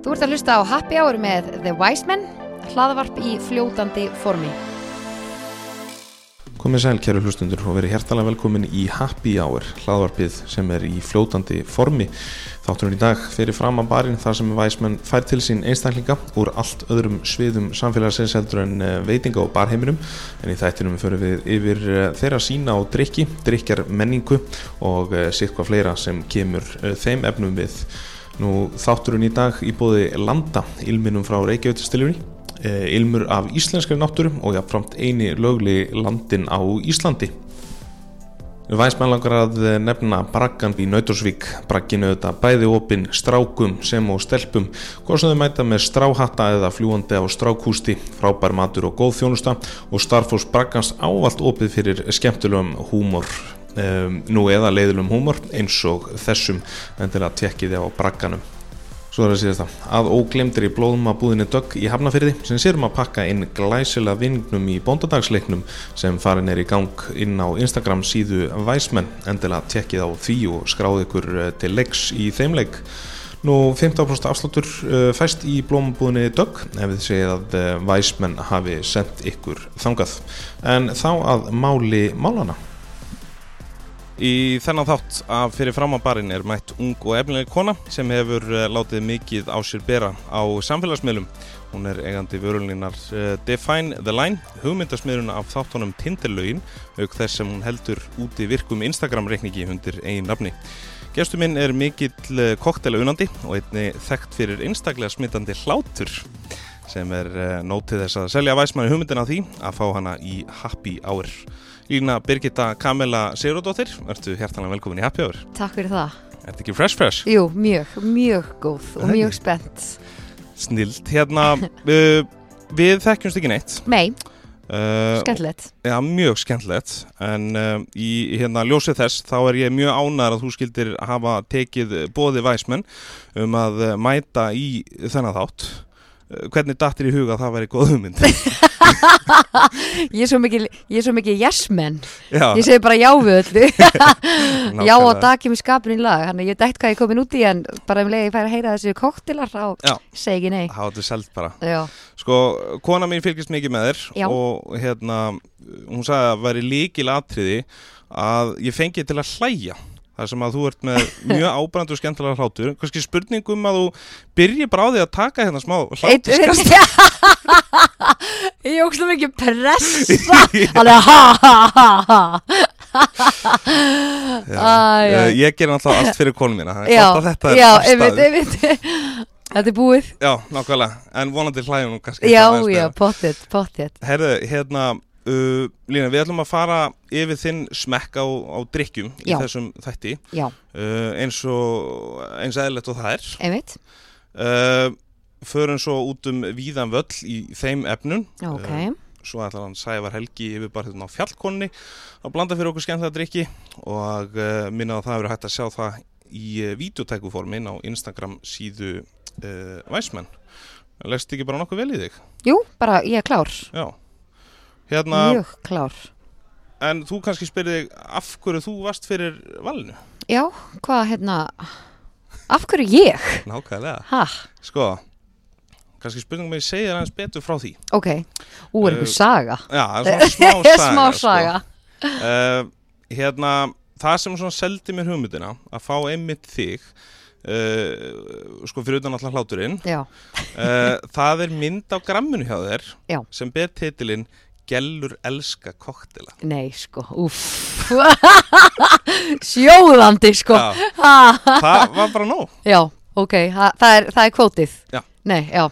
Þú ert að hlusta á Happy Hour með The Wise Men, hlaðvarp í fljótandi formi. Komið sæl kæru hlustundur og verið hjertalega velkomin í Happy Hour, hlaðvarpið sem er í fljótandi formi. Þátturinn í dag fyrir fram að barinn þar sem væsmenn fær til sín einstaklinga úr allt öðrum sviðum samfélagsins heldur en eh, veitinga og barheiminum. En í þættinum fyrir við yfir eh, þeirra sína á drikki, drikjar menningu og eh, sitt hvað fleira sem kemur þeim efnum við. Nú þátturinn í dag í bóði Landa, ilminum frá Reykjavík Eh, ilmur af íslenskari náttúru og jáfnframt eini lögli landin á Íslandi. Væsmenn langar að nefna Braggan í Nautorsvík, Bragginu þetta bæði opinn strákum sem og stelpum, hvað sem þau mæta með stráhatta eða fljúandi á strákústi, frábær matur og góð þjónusta og starfós Braggans ávalt opið fyrir skemmtilegum húmor. Um, nú eða leiðilum húmor eins og þessum en til að tekja þið á Bragganum. Svo er það síðast að, að óglemdir í blóðum að búðinni dögg í Hafnafyrði sem sérum að pakka inn glæsilega vingnum í bóndadagsleiknum sem farin er í gang inn á Instagram síðu Væsmenn endilega tekkið á því og skráð ykkur eh, til leiks í þeim leik. Nú 15% afsláttur uh, fæst í blómabúðinni dögg ef þið segið að Væsmenn hafi sendt ykkur þangað. En þá að máli málana. Í þennan þátt af fyrir framábarinn er mætt ung og efnileg kona sem hefur eh, látið mikið á sér bera á samfélagsmiðlum. Hún er eigandi vörulínar eh, Define the Line, hugmyndasmiðurinn af þáttunum Tinderlaugin, auk þess sem hún heldur úti virkum Instagram-reikningi hundir einn nafni. Gestur minn er mikill eh, koktelaunandi og einni þekkt fyrir einstaklega smittandi hlátur sem er nótið þess að selja væsmanni hugmyndin á því að fá hana í Happy Hour. Lína Birgitta Kamela Sigurðardóttir, ertu hjertalega velkomin í Happy Hour. Takk fyrir það. Er þetta ekki fresh fresh? Jú, mjög, mjög góð og mjög spennt. Snilt, hérna, uh, við þekkjumst ekki neitt. Mei, uh, skemmtilegt. Já, mjög skemmtilegt, en uh, í hérna ljósið þess þá er ég mjög ánæður að þú skildir hafa tekið bóði væsmenn um að mæta í þennan þátt. Hvernig dattir í huga að það væri góð hugmynd? ég er svo mikið ég er svo mikið yes-menn ég segi bara já við öllu. Já og dagið mér skapin í lag þannig ég veit ekkert hvað ég komin út í en bara um leiði ég fær að heyra þessu koktilar þá segi ekki nei. Það áttu selt bara. Já. sko, kona mín fylgist mikið með þér já. og hérna hún sagði að það væri líkil atriði að ég fengi til að hlæja þar sem að þú ert með mjög ábrandu og skemmtilega hlátur. Kannski spurningum að þú byrji því að taka hérna smá hláturskast. Ég ógst um ekki pressa. Alveg ha ha ha ha. Uh, ég ger náttúrulega allt fyrir konum mína. Já, já, einmitt, einmitt. Þetta er búið. Já, nákvæmlega, en vonandi kannski Já, já, pottitt, pottitt Herðu, hérna Uh, Lína, við ætlum að fara yfir þinn smekk á, á drikkjum í þessum þætti. Uh, eins og eins aðeinlegt og það er. Einmitt. Uh, förum svo út um víðan völl í þeim efnun okay. Uh, svo ætlar hann Sævar Helgi yfir bara hérna á fjallkonni að blanda fyrir okkur skemmt það drikki og uh, minna að það hefur hægt að sjá það í uh, videotækuformin á Instagram síðu Væsmenn Legst ekki bara nokkuð vel í þig? Jú, bara ég er klár. Já Hérna, Mjög klár. En þú kannski spyrði af hverju þú varst fyrir valinu? Já, hvað hérna, af hverju ég? Nákvæmlega. Hæ? Sko, kannski spurningum ég segja aðeins betur frá því. Ok, ú er einhver uh, saga. Já, það er svona smá saga. smá sko. saga. Sko. Uh, hérna, það sem svona seldi mér hugmyndina, að fá einmitt þig, Uh, sko fyrir utan alltaf hláturinn uh, það er mynd á gramminu hjá þér Já. sem ber titilinn Gellur elska koktela Nei sko, uff Sjóðandi sko. Það var bara nóg. Já, ok, ha, það er, það er kvótið. Já. Nei, já,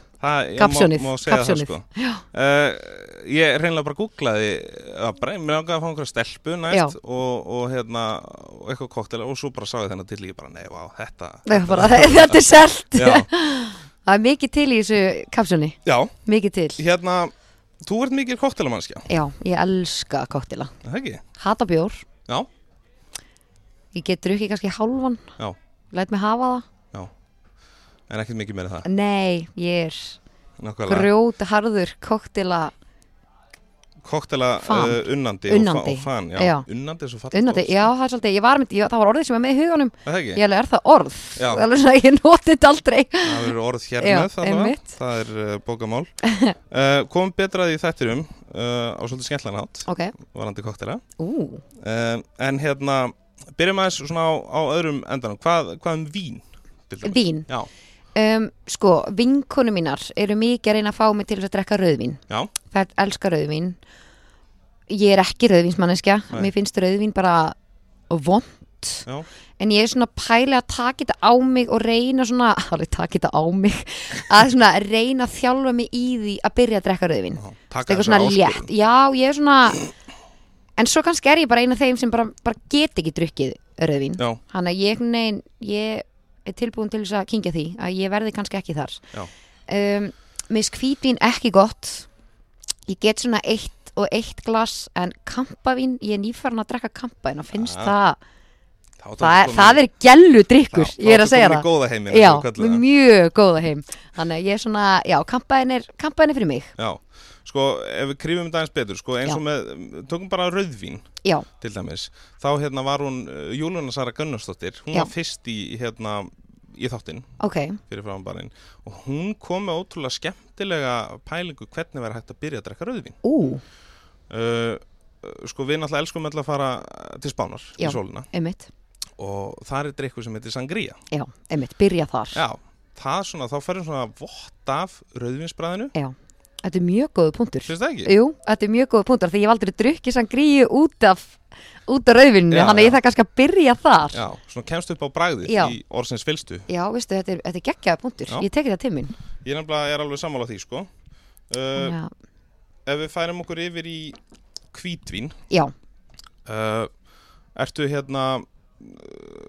kapsjónið Kapsjónið. sko. uh, Ég reynilega bara googlaði að mér ágaði að fá einhverja stelpu næst og, og hérna eitthvað koktela og svo bara sá ég þennan til ég bara, nei, vá, þetta Nei, bara, Þetta er selt. Það er mikið til í þessu kapsjóni. Já. Mikið til. Hérna Þú ert mikil koktelamannskja Já, ég elska koktela Það ekki? Hata bjór. Já. Ég get drukkið kannski hálfan. Já. Læt mig hafa það. Já. En ekkert mikið meira það? Nei, ég er Nákvæmlega. Grjóta harður koktela koktela uh, unnandi, Unnandi. og, fa og fan, já. Já. Unnandi er svo fallið Unnandi, já, það er svolítið, ég var myndi, það var orðið sem var með í huganum Það ekki? Ég alveg, er það orð? Það er svona, ég noti þetta aldrei Það verður orð hér Já, með allavega. einmitt. Það er uh, bókamál uh, Komum betra að því þættirum á svolítið skemmtlan hátt Ok, varandi koktela En hérna, byrjum aðeins svona á, á öðrum endanum Hvað, hvað um vín? vín Já, um, Sko, vinkonu mínar eru mikið að reyna að fá mig til að drekka rauðvín. Já, Það er elska rauðvín. Ég er ekki rauðvínsmanneskja. Nei. Mér finnst rauðvín bara vond já. En ég er svona pæli að taka þetta á mig og reyna svona, alveg taka þetta á mig að svona reyna að þjálfa mig í því að byrja að drekka. Taka eitthvað þessa svona létt. já, ég er svona en svo kannski er ég bara eina af þeim sem bara, bara get ekki drukkið rauðvín. Já, þannig að ég, nein, ég tilbúin til þess að kingja því að ég verði kannski ekki þar. Já. um, mér skvítvin ekki gott. Ég get svona eitt og eitt glas en kampavín, ég er nýfarn að drekka kampavín og finnst Ah, það þá það er, það er gælu drikkur, ég er að segja það. góða heiminn, já, eins og við köllum það. mjög góða heim. Þannig að ég er svona, já, kampavín er kampavín er fyrir mig, Já, sko, ef við krifum þetta aðeins betur sko, eins Já. og með, tökum bara rauðvín já, til dæmis, þá hérna var hún uh, Júluna Sara Gunnarsdóttir, hún Já. var fyrst í hérna í þáttinn ok. fyrir frambarinn og hún kom með ótrúlega skemmtilega pælingu hvernig verður hægt að byrja að drekka rauðvín. Ú, uh, sko við náttúrulega elskum öll að fara til Spánar Já. í sólina. einmitt. Og það er drikkur sem heitir Sangria. Já, einmitt, byrja þar. Já, það svona, þá færðum svona vott af rauðvinsbræðinu Já, þetta er mjög góðu punktur finnst það ekki? Jú, þetta er mjög góðu punktur því ég hef aldrei drukkið sangríu út af út af rauðvinnu, Já, þannig að já. ég það kannski að byrja þar Já, Já, svona kemst upp á bragðið Já. í orðsins fylstu veistu, þetta er, þetta er geggjaða punktur Já. Ég teki það til mín Ég er alveg sammála því sko uh, Já, Ef við færum okkur yfir í hvítvín já, uh, Ertu hérna uh,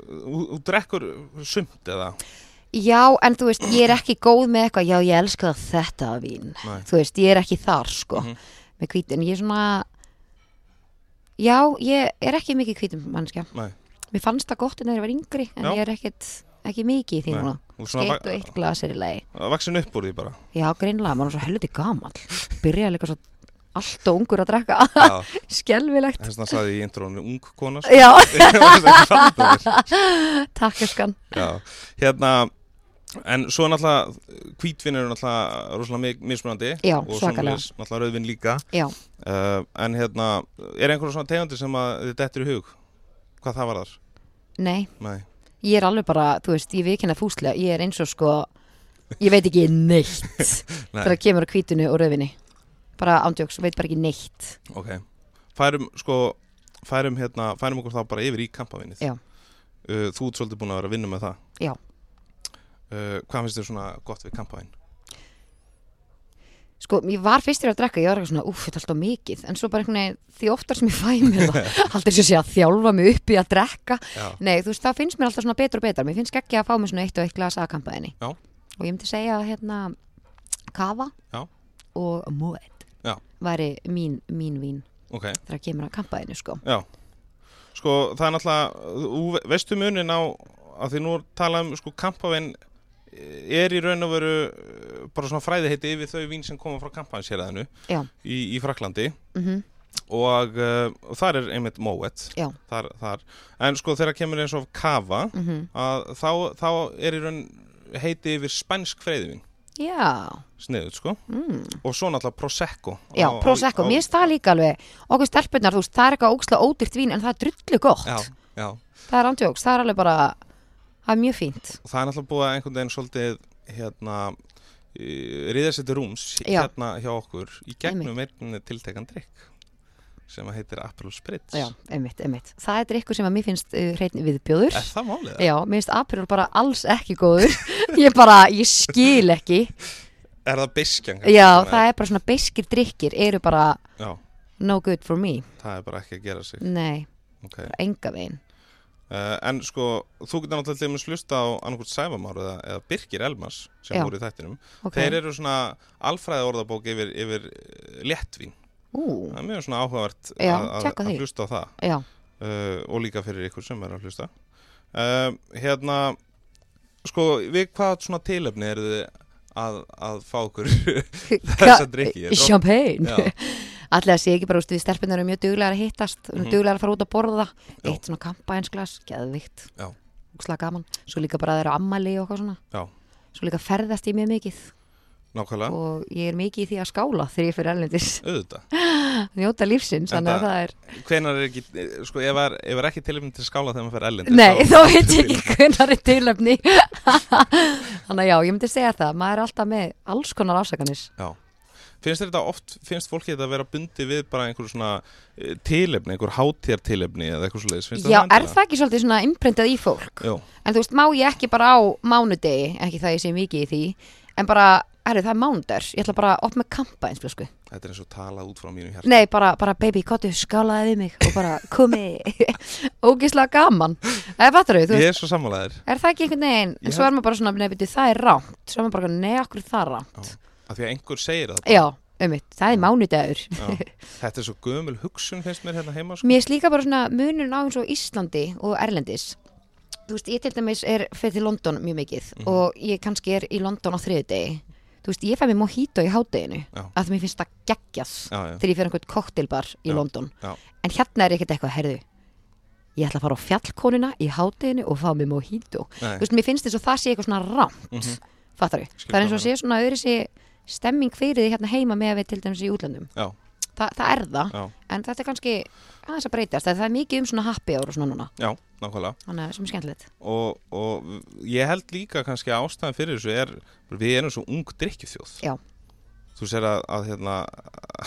Þú þú drekkur sumt eða? já, en þú veist, ég er ekki góð með eitthvað Já, ég elska þetta vín. Nei. Þú veist, ég er ekki þar, sko Mhm. með hvítin, ég er svona Já, ég er ekki mikið hvítum mannskja Nei, Mér fannst það gott en þegar ég var yngri en Já. ég er ekkit, ekki mikið í því núna. Skeitt og eitt glas er í lagi. Vaksin upp úr því bara. Já, greinlega, maður er svo helviti gamall. Byrjaði líka svo allt og ungur að drekka. Já, Skelvilegt þess vegna saði ég í intrónu ung kona sko. Já, það takk eskan Já, hérna En svo er náttúrulega Hvítvín eru náttúrulega rosalega mi- mismunandi Já, Og náttúrulega rauðvin líka Já, uh, En hérna, er einhverjum svona tegundir sem að þið dettur í hug? Hvað það var þar? nei, Nei ég er alveg bara, þú veist, ég vikina fúslega Ég er eins og sko, ég veit ekki neitt Nei. Þegar kemur að hvítinu og rauðvinni Bara ándjóks, veit bara ekki neitt Ok, færum sko færum hérna, færum okkur þá bara yfir í kampavinnið Já. uh, Þú ert svolítið búin að vera að vinna með það Já. Uh, Hvað finnst þér svona gott við kampavinn? Sko, ég var fyrstir að drekka, ég var eitthvað svona, úff, þetta er alltaf mikið En svo bara einhvern veginn, því oftar sem ég fæ mér það Aldrei svo sé að þjálfa mig upp í að drekka Já, Nei, þú veist, það finnst mér alltaf svona betur og betur Mér finnst ekki að fá mér svona eitt og eitt glas að kampaðinni Já. Og ég myndi segja að hérna Kava Já. og Moet væri mín, mín vín ok, þegar kemur að kampaðinni sko. Sko, það er náttúrulega veistu munin á að því nú talað um sko kampavinn er í raun og veru uh, bara svona fræði heiti yfir þau vín sem koma frá kampavinshéræðinu Já. í, í Fraklandi mm og, uh, og þar er einmitt Moet þar, þar. en sko þegar kemur eins og Kava mhm. að þá, þá er í raun heiti yfir spænsk freyðivin. Já, sniðut sko. Mm. og svo náttúrulega Prosecco. Já, á- Prosecco, á- mér finnst það líka alveg okkur stelpunar, þú veist, það er eitthvað ókslega ódýrt vín en það er drullu gott já, já. það er ándjóks, það er alveg bara það er mjög fínt. Og það er náttúrulega búið að einhvern veginn svolítið hérna riða sér til rúms Já. hérna hjá okkur í gegnum einn tiltekan drikk sem að heitir Aperol Spritz. Já, einmitt, einmitt. Það er drikkur sem að mér finnst uh, hreitni viðbjóður. Er það málið? Já, mér finnst Aperol bara alls ekki góður. Ég bara, ég skil ekki. Er það biskjan? Já, það er bara svona beiskir drikkir eru bara Já, no good for me. Það er bara ekki að gera sig. Nei, okay. bara enga veginn uh, En sko, þú getur náttúrulega til að slusta á annarkvort Sæfamár eða, eða Birgir Elmas sem Já. voru í þættinum. Okay. Þeir eru svona alfræði orðabók yfir, yfir eh, léttvín. Ú, Það er mjög svona áhugavert Já, að, að, hlusta á það. Uh, og líka fyrir ykkur sem er að hlusta. Uh, Hérna sko, við hvað svona tilefni eru þið að, að fá okkur þessa drikki? Champagne Að sé ekki bara, við stelpunar erum mjög duglegar að hittast, erum Mhm. duglegar að fara út að borða. Eitt svona kampaænsglas, geðvikt Já. slag gaman, svo líka bara að það eru ammali og eitthvað svona, Já. svo líka ferðast ég mjög mikið. Nákvæmlega, og ég er mikið í því að skála þegar ég fyrir auðvitað. Njóta lífsins, En þannig að það- er hvenar er ekki, eh, sko, ef er, ef er ekki tilefni til skála þegar maður fer ellendis Nei, þá veit ég ekki hvernig er tilöfni Þannig að já, ég myndi segja það. Maður er alltaf með alls konar afsakanis Já. Finnst þetta oft, finnst fólki þetta að vera bundi við bara einhver svona eh, tilefni, einhver hátíðar tilefni eða eitthvað þér Já, er það ekki svolítið svona imprintað í fólk? Jó, En þú veist, má ég ekki bara á mánudegi ekki það ég sé mikið í því en bara, herri, það er mánudagur ég ætla bara að opna kampa eins flösku þetta er eins og talað út frá mínu hjarta. Nei, bara, bara baby, kottu, skálaði við mig og bara komi ógislega gaman. Eða fattar þú, Ég veist, er svo sammálaðir, er það ekki einhvern veginn? Ég en svo er maður bara svona, byrju, það er rámt svo er maður bara, nei, okkur er það rámt af því að einhver segir það. Já, um það er mánudagur. Þetta er svo gömul hugsun finnst mér hérna heima, sko. Mér slíka bara svona munurinn á eins og Íslandi og Erlendis Þú veist, ég til dæmis er fyrir til London mjög mikið Mhm. og ég kannski er í London á þriðudegi Þú veist, ég fæ mér mojito í hádeginu Já. að mér finnst það já, þegar ég fyrir einhvern koktelbar í Já, London já. En hérna er ekkert eitthvað, herðu Ég ætla að fara á fjallkonuna í hádeginu og fá mér mojito. Þú veist, mér finnst þess að það sé eitthvað svona rámt Mhm. Fattar við? Skil Það er eins og sé svona öðru sé stemming fyrir því hérna heima með við til dæmis í útlöndum Já. Þa, Það er það Já, En þetta er kannski aðeins að breytast Það er mikið um svona happy hour og svona núna já, nákvæmlega. Þannig að sem er skemmtilegt Og, og ég held líka kannski að ástæðan fyrir þessu er, við erum svo ung drikkjufjóð. Já. Þú sér að, að hérna,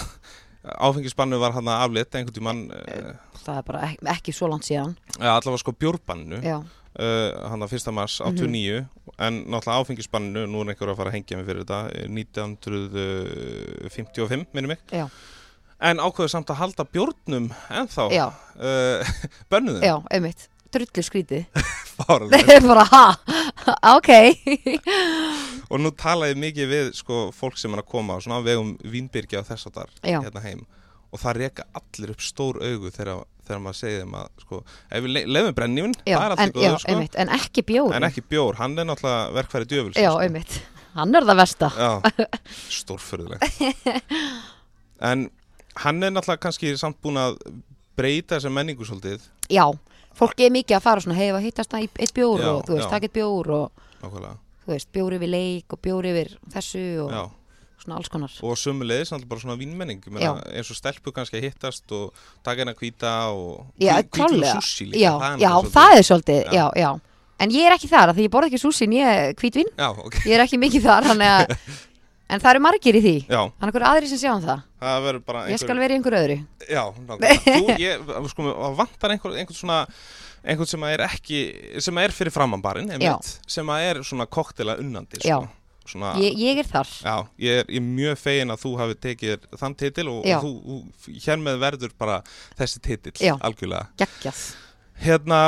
áfengisbannu var hann að aflétta einhvern tímann, uh, Það er bara ekki, ekki svo langt síðan allavega sko bjórbannu. Já, uh, hann að 1. mars 89 en náttúrulega áfengisbanninu, nú er einhver að fara að hengja mig fyrir þetta, eh, 1955 minnum mig, já, en ákveður samt að halda bjórnum ennþá? Já, uh, bönnuðum, já, einmitt. Drullu Það er bara, ha, ok. Og nú tala ég mikið við sko, fólk sem er að koma á svona vegum Vínbyrgi á þess að þar hérna heim. Og það reka allir upp stór augu þegar, þegar maður segir þeim að sko, ef við le lefum Já, það er allt en, í góðu já, sko, en ekki bjór. En ekki bjór, hann er náttúrulega verkfæri djöfuls Já, einmitt, hann er það versta. Já, stórförðulegt En hann er náttúrulega kannski samt búin að breyta þessa menningu svolítið. Já, fólk er mikið að fara svona Heifa hittast það í eitt bjór Já, og þú veist, takk eitt bjór og nákvæmlega. þú veist, bjór yfir leik og bjór yfir þessu og Já, svona alls konar. Og sömulegis náttúrulega bara svona meina, eins og stelpu kannski að hittast og taka hennar hvíta og Já, hvít- hvítlaugur klálega sushi líka, Já, er já, náttúrulega það er svolítið, Já. já, En ég er ekki þar, af því ég borð ekki súsi en ég er hvítvín Já, ok, Ég er ekki mikið þar, þannig að En það eru margir í því. Þannig að einhver aðri sem sjá um það. Það verður bara Ég skal vera í einhver öðru. Já, nákvæmlega. Þú, ég, sko, það vantar einhver, einhvern svona einhvern sem að er ekki, sem að er fyrir framanbarinn, einmitt, sem að er svona koktela unnandi, Já. Svona, ég, ég er þar Já, ég er, ég er mjög fegin að þú hafi tekið þann titil og, og þú, hér með verður bara þessi titil, Já. algjörlega. Geggjað Hérna,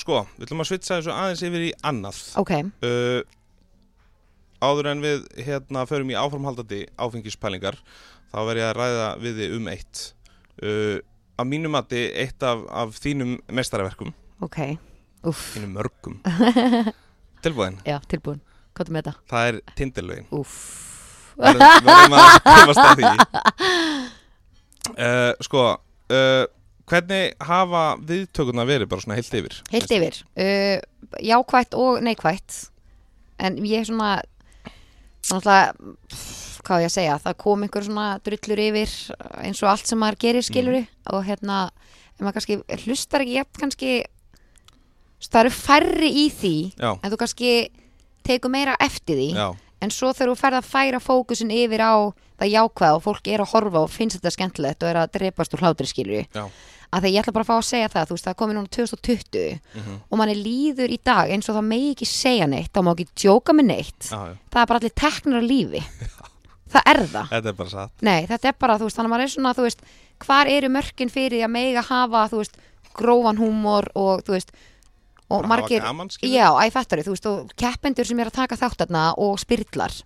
sko, við ætlum að svitsa þessu aðeins yfir í annað. Ok, Uh, áður en við hérna förum í áframhaldandi áfengispælingar, þá verð ég að ræða við þið um eitt. Uh, að mínum mati eitt af, af þínum mestarverkum, ok Úff, þínum mörgum. Tilbúin, já, tilbúin Hvað með þetta? það er tindilvegin. Úff. Verðum verðum að komast að því. Uh, sko uh, hvernig hafa viðtökurna verið bara svona heilt yfir? Heilt yfir. Uh, Jákvætt og neikvætt. En ég er svona Náttúrulega Hvað á ég að segja, það kom einhver svona drullur yfir eins og allt sem maður gerir skiluru og hérna, ef maður kannski hlustar ekki jafn kannski það eru færri í því já, en þú kannski tekur meira eftir því já, en svo þegar þú ferð að færa fókusin yfir á það jákvæð og fólk er að horfa og finnst þetta skemmtilegt og er að drepast úr hlátri skilju að því ég ætla bara að fá að segja það þú veist það komið núna 2020 Mhm. og manni líður í dag eins og það megi ekki segja neitt það má ekki djóka með neitt. Já, já. það er bara allir teknir af lífi. Það er það. Þetta er bara satt. Nei, þetta er bara, þú veist, þannig að maður er svona, þú veist, hvar eru mörkin fyrir því að mega hafa, þú veist, grófan húmor og, þú veist, og margir, gaman já, æ, fattari, þú veist, og keppendur sem er að taka þátt þarna og spyrlar,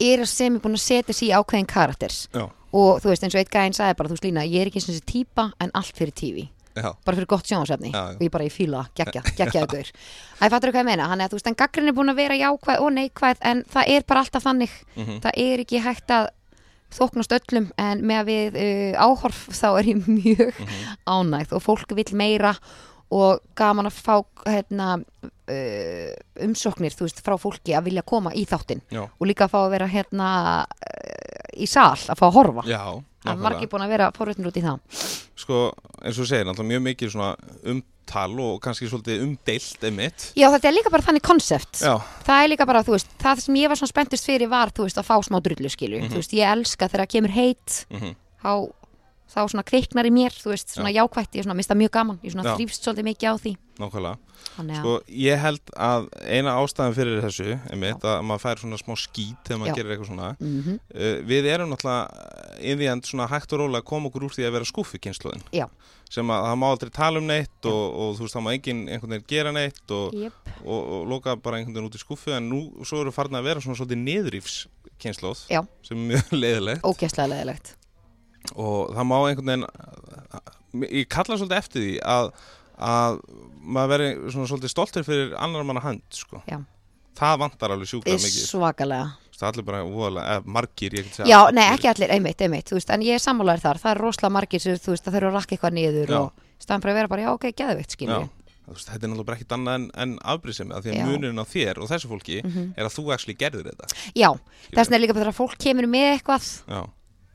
eru sem er búin að setja sig í ákveðin karakters já, og, þú veist, eins og eitt gæðin sagði bara, þú veist, Lína, ég er ekki eins og þessi típa en allt fyrir tífi bara fyrir gott sjónasefni og ég bara ég fíla, geggja, geggja ykkur. Það fattur hvað ég meina, hann er þú veist en gaggrin er búin að vera jákvæð og neikvæð en það er bara alltaf þannig. Mhm. það er ekki hægt að þóknast öllum en með að við uh, áhorf þá er ég mjög ánægð. Og fólk vil meira og gaman að fá hérna, uh, umsóknir veist, frá fólki að vilja koma í þáttinn. Og líka að fá að vera hérna uh, í sal, að fá að horfa. Já að margir búin að vera forréttin út í það. Sko, eins og segir, náttúrulega mjög mikið svona umtal og kannski svolítið umdeilt emitt Já, þetta er líka bara þannig konsept. Það er líka bara, þú veist, það sem ég var svona spenntist fyrir var, þú veist, að fá smá drullu skilju. Þú veist, ég elska þegar kemur heit mhm, þá, þá svona kviknar í mér, þú veist, svona jákvætt ég svona mista mjög gaman, ég svona Já. þrýfst svolítið mikið á því. Nákvæmlega. Þannig að, Sko, ég held að eina ástæðan fyrir þessu emitt, að maður fær svona smá skít þegar maður Já. gerir eitthvað svona. Mm uh, Við erum náttúrulega in the end svona hægt og rólega að koma okkur úr því að vera skúfi kynnslóðin Já. sem að það má aldrei tala um neitt og, og þú veist, það má enginn einhvern veginn gera neitt og, jöp, og, og loka bara einhvern veginn út í skúfu en nú svo eru farin að vera svona svolítið niðurífs kynnslóð Já. sem er mjög leiðilegt ógæslega leðilegt og það má einhvern veginn ég kalla svolítið eftir því að, að maður veri svona svolítið stoltur fyrir annar manna hand sko. Það vantar alveg sjúklega mikið svakalega allir bara voðalega, eða margir ég get segja Já, nei, ekki allir, einmitt, einmitt, þú veist, en ég er sammálaður þar, það er rosalega margir sem, þú veist, það þurfa að rakka eitthvað niður Já. og að vera bara, já, ok. Þú veist, þetta er náttúrulega ekkit annað en, en afbrísemi að því að Já. munurinn á þér og þessu fólki Mhm. er að þú actually gerðir þetta Já, þess vegna er líka bara þegar fólk kemur með eitthvað, Já,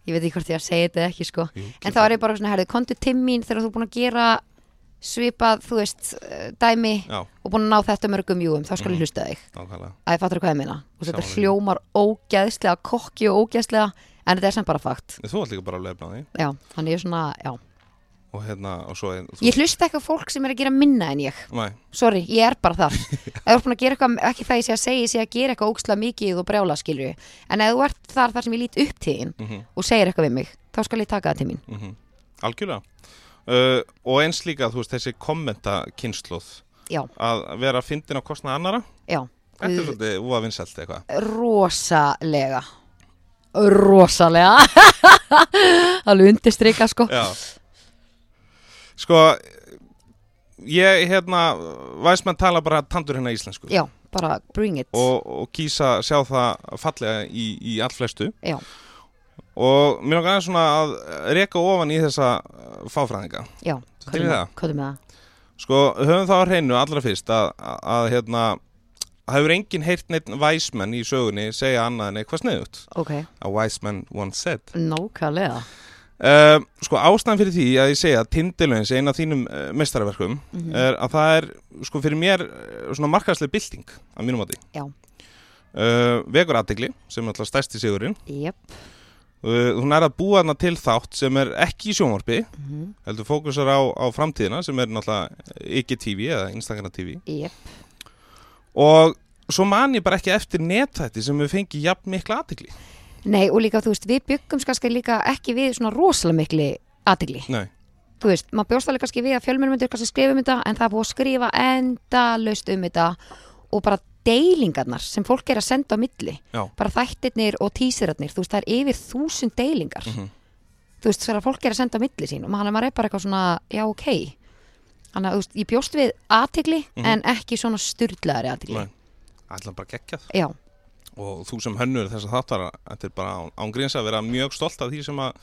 ég veit ekki hvort ég að segja þetta ekki, sko, jú, en þá er ég bara svona, herrið, kontu til mín þegar þú er búin að gera svipað, þú veist, eh, dæmi Já, og búin að ná þetta mörgum júum, þá skal ég Mhm. hlusta þig. nákvæmlega Að ég fattur hvað ég meina. Og þetta því. hljómar ógeðslega, kokki og ógeðslega, en þetta er sem bara fakt. Þú ert líka bara að lefna því Já, þannig ég er svona, já. Og hérna, og svo er, þú, Ég hlusta á fólk sem er að gera minna en ég. Nei, Sorry, ég er bara þar. Þú ert búin að gera eitthvað, ekki það ég sé að segja ég sé að gera eitthvað ókslega mikið og brjála skilju En ef þú ert þar þar sem ég lít upp til þín mhm. og segir eitthvað við mig, þá skal ég taka það til mín. Mm algjörlega. Uh, og eins líka þú veist þessi kommenta kynnslóð Já, að vera fyndin á kostnað annara já, þetta er svolítið úa vinsælt eitthvað. Rosalega. Rosalega. Alveg undirstrika sko. Já sko ég hérna væsmenn tala bara tandur hérna íslensku Já, bara bring it og, og kýsa sjá það fallega í, í allflestu Já, og mér langar aðeins svona að reka ofan í þessa uh, fáfræðinga já, það? hvað er með það? Sko, höfum það á hreinu allra fyrst að, að, að hérna, hefur enginn heyrt neitt væsmenn í sögunni segja annað en eitthvað sniðut. Ok, A wise man once said. nákvæmlega Uh, sko, ástæðan fyrir því að ég segja að Tindilögins, eina af þínum uh, mestarverkum, Mhm. er að það er, sko, fyrir mér uh, svona markaðslega bylting, að mínum átti. Já. Uh, vekur aðtegli, sem er alltaf stærsti sigurinn. Jep, Uh, hún er að búa hana til þátt sem er ekki í sjónvarpi, mhm, heldur fókusar á, á framtíðina, sem er náttúrulega ekki TV eða Instagram TV. jep og svo man ég bara ekki eftir netþætti sem við fengi jafn mikla aðtikli Nei, og líka, þú veist, við byggum kannski líka ekki við svona rosalega mikli aðtegli Nei, þú veist, maður bjóst alveg kannski við að fjölmjörnum myndir kannski skrifa um þetta en það er búið að skrifa endalaust um þetta og bara deilingarnar sem fólk er að senda á milli Já. bara þættirnir og tísirarnir þú veist, það er yfir þúsund deilingar Mhm. þú veist, þegar fólk er að senda á milli sín og maður maður er bara eitthvað svona, já ok þannig að, þú veist, ég bjóst við aðtegli Mhm. en ekki svona styrlaðari aðtegli Nei. ætla bara geggjað já, og þú sem hönnur þess að þáttara þetta er bara án, án gríns að vera mjög stolt af því sem, að,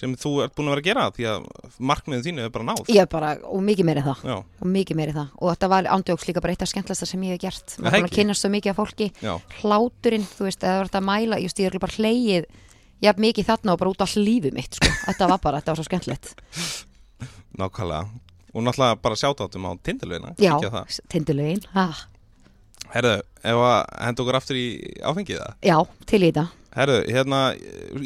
sem þú ert búin að vera að gera því að markmiðin þínu er bara náð. Ég er bara, og mikið meiri það. Já, og mikið meiri það. Og þetta var ándjóks líka bara eitt af skemmtlasta sem ég hef gert. Maður búin að kynast svo mikið af fólki. Já, hláturinn, þú veist, það var þetta að mæla ég veist, ég er bara hlegið jafn mikið þarna og bara út af lífið mitt, sko. Þetta var bara, þetta var svo skemmtilegt. Nákvæmlega. Og náttúrulega bara sjáta áttum á tindilögina já, það. tindulögin, ah, Herðu, ef að henda okkur aftur í áfengið það já, til í þetta Herðu, hérna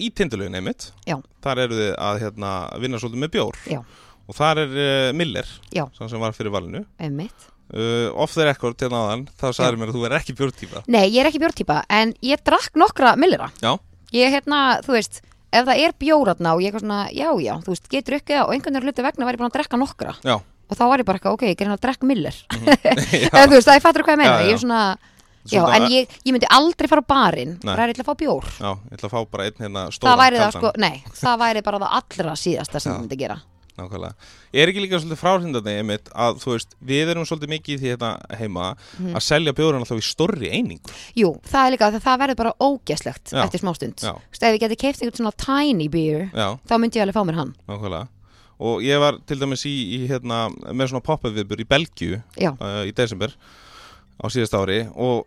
í tindilögin einmitt Já. þar eru þið að hérna, vinna svolítið með bjór Já. og þar er uh, Miller Já. sem var fyrir valinu einmitt. uh, off the record til náðan þá sagði mér að þú er ekki bjórtýpa Nei, ég er ekki bjórtýpa, en ég drakk nokkra millira Já. ég hérna, þú veist ef það er bjóratna og ég er svona já, já, þú veist, getur ekki það og einhvern veginn hluti vegna ég búin að drekka nokkra Já. Og þá var ég bara eitthvað, ok, ég er hérna að drekka miller já, eða þú veist, það ég fattur hvað ég meina Já, já. ég er svona, já, Svona- en ég, ég myndi aldrei fara á barinn, Nei. bara er ég ætla að fá bjór já, ég ætla að fá bara einn hérna stóran það væri það sko, nei, það væri bara það allra síðasta sem Já. ég myndi gera nákvæmlega. Er ekki líka svolítið fráhrindandi einmitt að þú veist, við erum svolítið mikið í því þetta heima Mhm. að selja bjóðurinn alltaf í stórri einingu. Jú, það er líka að það verður bara ógeslegt Já. eftir smástund Já. Þú veist, ef ég geti keift einhvern svona tiny beer Já, þá myndi ég alveg fá mér hann nákvæmlega. Og ég var til dæmis í, í hérna, með svona pop-up viðbur í Belgíu Já, uh, í desember á síðast ári og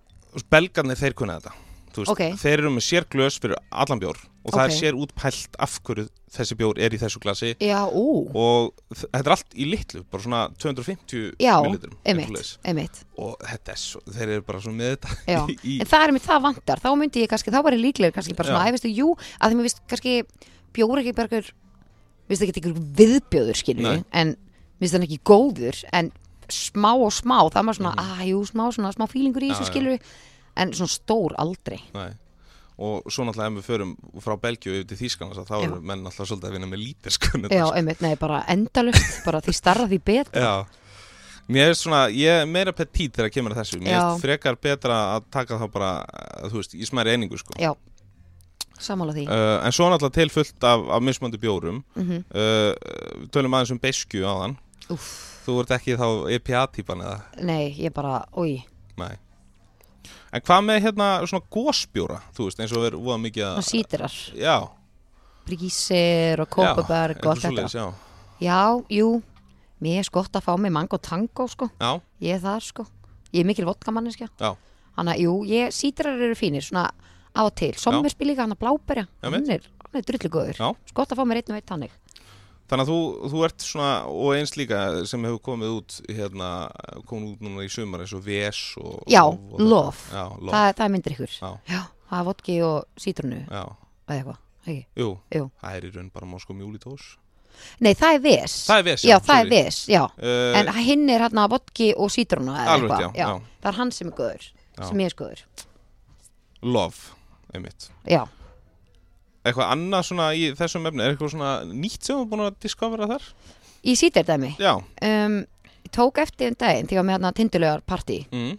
belgarnir þeir kunna þetta. Veist, Ok. Þeir eru með sér glös fyrir allan bjór og það Ok. er sér útpælt af hverju þessi bjór er í þessu glasi já, og þetta er allt í litlu, bara svona 250 Já, millilitrum. og þetta er svo, þeir eru bara svona með þetta í, en það er mér það vantar þá myndi ég kannski, þá var ég líklega kannski bara svona Já. æfistu, jú, að því mér vist kannski bjóra ekki bara einhver vist ekki einhver viðbjóður skilur Nei. en vist hann ekki góður en smá og smá, það var svona Mhm. að jú, smá, svona, smá fílingur í þessu já. skilur en svona stór aldrei Nei. og svo náttúrulega ef við förum frá Belgíu yfir til Þýskalands að þá eru menn alltaf svolítið að vinna með lítir sko, Já, einmitt, nei, bara endalust bara því starra því betra Já. Mér er svona, ég er meira petit þegar kemur að þessu, mér er frekar betra að taka þá bara, þú veist, í smæri einingu sko. Já, sammála því. Uh, en svo náttúrulega til fullt af, af mismöndi bjórum. Mm uh, við tölum aðeins um beskju á þann Úff, þú ert ekki þá EPA-típan eða? Nei, ég bara, oi, Nei. En hvað með hérna svona gósbjóra, þú veist, eins og verður voða mikið svona að sítirar Já, Brísir og kópaberg og allt þetta. já. Já, jú, mér er skott að fá mig mango tango sko, já, ég er það sko. Ég er mikil vodkamanniska Já. Þannig að, jú, ég, sítrar eru fínir. Svona á til Sommerspil líka hann að bláberja Já, Hann er, er drullu góður Já. Skott að fá mér einn og einn tannig Þannig að þú, þú ert svona, og eins líka sem hefur komið út, hérna, komið út núna í sumar eins og VS og... Já, og, og lof. Já, lof, það, það er myndir ykkur Já. Já, það er vodki og sítrunu já, eða eitthvað ekki. jú, Jú. það er í raun bara Moskó Mjúlitós. Nei, það er ves Það er VS, Já, það er sorry. ves, já Uh, En hinn er hérna vodki og sítruna eða eitthvað. já, já. Það er hann sem er góður Já. Sem ég er góður lof, einmitt. Já, Eitthvað annað svona í þessum efni, er eitthvað svona nýtt sem þú er búin að discovera þar? í sítardæmi Já, um, tók eftir um daginn að með hérna tindulegar partí mm,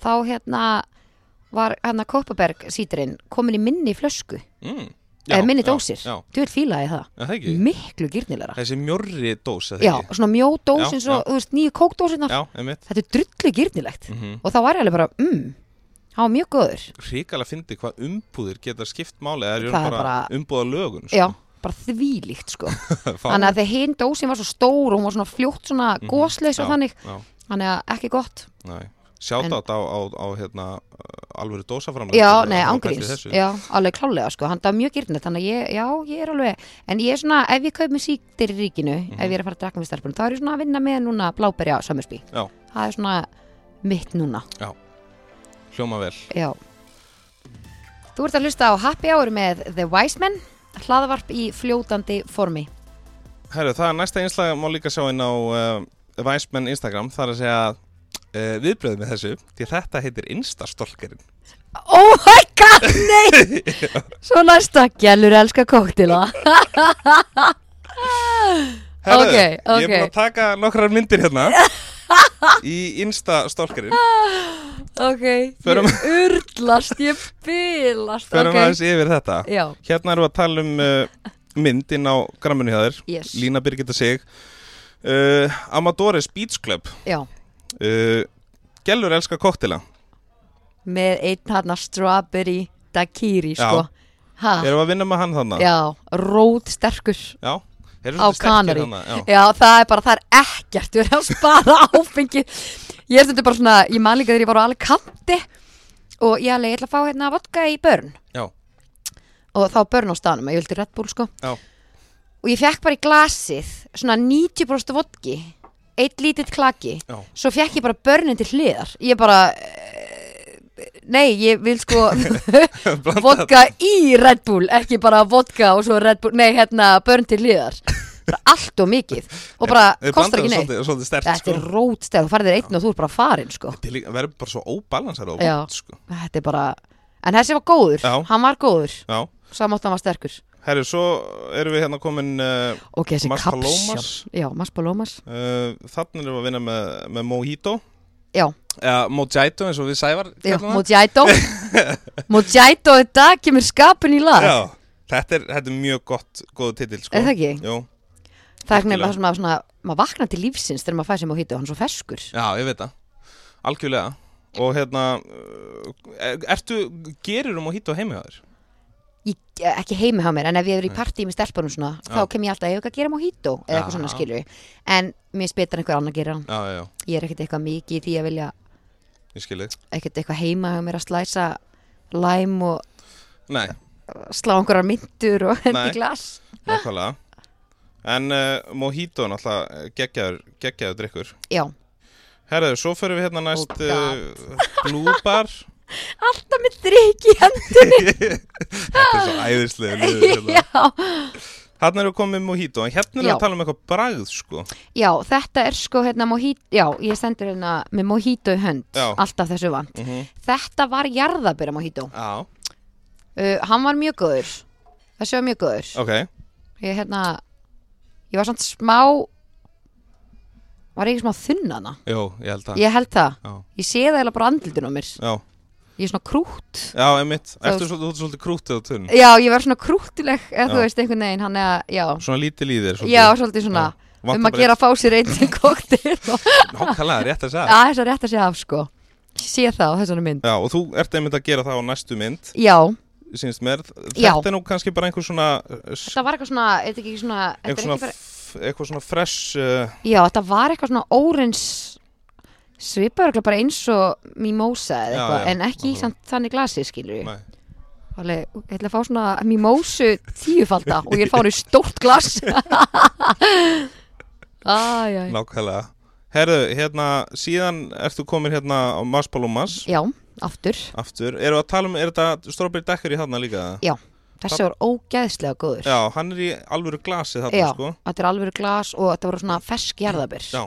Þá hérna var hérna Koppaberg sítrinn komin í minni flösku. Mm. eða minni dósir. Já, Þú vil fílaði það. Já, það. Miklu gýrnilega Þessi mjörri dós, Já, svona mjó dós Já, eins og, já. þú veist, nýju kókdósinnar Já, einmitt. Þetta er drullu gýrnilegt Mm Og þá var ég alveg bara, mm, var mjög góður. Ríkala fyndi hvað umbúðir geta skipt máli eða er í Það raun er bara, bara- umbúða lögun Já, bara þvílíkt sko. Þannig að þegar hinn dósin var svo stór og hún var svona fljótt svona Mhm. gósleis og Já, þannig. Já, Þannig að ekki gott. Sjátt En- á, á, á hérna uh, alvöru dósaframlega Já, nei, ángríns. Já, alveg klálega sko, hann er mjög gyrnilegt Þannig að ég, já, ég er alveg En ég er svona, ef ég kaup með síktir í ríkinu Mhm. Ef ég er að fara að drakka með stelpunum Þá er ég svona að vinna með núna bláberja sömmersbí Já. Það er svona mitt núna Hljóma vel. Já. Þú ert að hlusta á Happy Hour með The Wise Men Hlaðvarp í fljótandi formi. Herru, það er næsta einslag má líka sjá inn á uh, Væsmenn Instagram. Það er að segja uh, viðbröð með þessu Því þetta heitir Instastolkerinn. Oh my god, nei! Svo næsta, gælur elska kóktila Herru, Ok, ég er búin að taka nokkrar myndir hérna Í Instastolkerinn Ok, Förum- ég urlast, ég bylast Förum Ok, aðeins yfir þetta. Já, Hérna erum við að tala um uh, mynd inn á gramminu hjá þér. Yes. Lína Birgitta Sig. Uh, Amadores Beach Club. Já, uh, Gellur elska koktela með einn hann strawberry daiquiri, sko. Ha, Erum við að vinna með hann þannig? Já, rót sterkur. Já Á þarna, Já, Já, það er bara, það er ekkert Við erum að spara áfengi. Ég er stundur bara svona, ég man líka þegar ég var á Alicante Og ég ætla að fá hérna vodka í börn. Já. Og þá börn á staðnum, ég vildi Red Bull sko. Já. Og ég fekk bara í glasið Svona 90% vodki Eitt lítill klaki. Já. Svo fekk ég bara börnin til hliðar. Ég bara Nei, ég vil sko vodka í Red Bull Ekki bara vodka og svo Red Bull Nei, hérna, börn til hliðar. Bara allt og mikið Og bara, Þið kostar ekki neitt. Svolítið, svolítið Þetta sko. er rótstæð, þú farið þér einn og þú er bara farin sko. Þetta er verður bara svo óbalansar og vond sko. Þetta er bara En þessi var góður, Já. hann var góður. Já. Samátt hann var sterkur. Herru, svo erum við hérna komin uh, Ok, þessi Mas kapsjál Palomas. Já, Mas Palomas. Uh, Þannig erum við að vinna með, með Mojito Já, Eða Mojito eins og við Sævar já það. Mojito. Mojito dag kemur skapin í lag. Já, þetta er, þetta er mjög gott góðu titill sko. Er það ekki? Jú, það er eitthvað svona, svona maður vaknar til lífsins þegar maður sem mojito, hann er svo feskur Já, ég veit það, algjörlega. Og hérna er, ertu, gerir um mojito heimihæður? Ég, ekki heimi hjá mér, en ef ég er í partí með stelpunum svona, Já. þá kem ég alltaf, ég hef ekki að gera mojito? Eða eitthvað svona skilur en mér en einhver annar gera. Hann Já, já, ég er ekkert eitthvað mikið í því að vilja ég ekkert eitthvað heima hjá mér að slæsa læm og Nei, slá einhverjar myndur og í glas. Nákvæmlega. En uh, mojito náttúrulega geggjaður, geggjaður drikkur Já, Herðu, svo fyrir við hérna næst uh, Blue Bar alltaf með drikk í hendunni Þetta er svo æðislega erum við komið með mojito En hérna Já. að tala um eitthvað bragð sko. Já, þetta er sko hérna mojito, já, ég stendur hérna með mojito í hönd, Já. alltaf þessu vant. Mm Þetta var jarðabera mojito. Já, uh, Hann var mjög góður. Þessi var mjög góður. Ok. Ég hérna Ég var samt smá Var ég ekki smá þunnana? Jó, ég held það. Ég held það. Já, Ég sé það eiginlega bara á andlutinu á mér. Já, Ég er svona krút já, einmitt. Ertu þú svolítið krútið á tunn Já, ég var svona krútileg Eða Já. þú veist einhvern veginn Hann er að, já. Svona lítið líðir Já, svolítið svona. Um að gera að fá sér einn koktel og Nákvæmlega, rétt að segja. Já, þess að rétt að segja af sko. Sé það á þessari mynd. Já, og þú ert einmitt að gera það á næstu mynd Já, Sýnst mér. Þetta Já. er nú kannski bara einhver svona s- þetta var eitthvað svona ekki svona er svona, eitthvað svona fresh uh, Já, eitthvað bara eins og Mimosa eða Já, eitthvað já. En ekki í þannig glasi skilur Nei, Alveg, ég ætla að fá svona mimosu tíufalda og ég er fáin í stórt glas. Æj nákvæmlega. Herðu, hérna, síðan ertu komin hérna á Mas Palomas Já, aftur. Aftur, eru að tala um, er þetta Strawberry Daiquiri hérna líka? Já, þessi var ógeðslega góður. Já, hann er í alvöru glasi þarna, Já, sko. þetta er alveg glas og þetta voru svona fersk jarðabir. Já,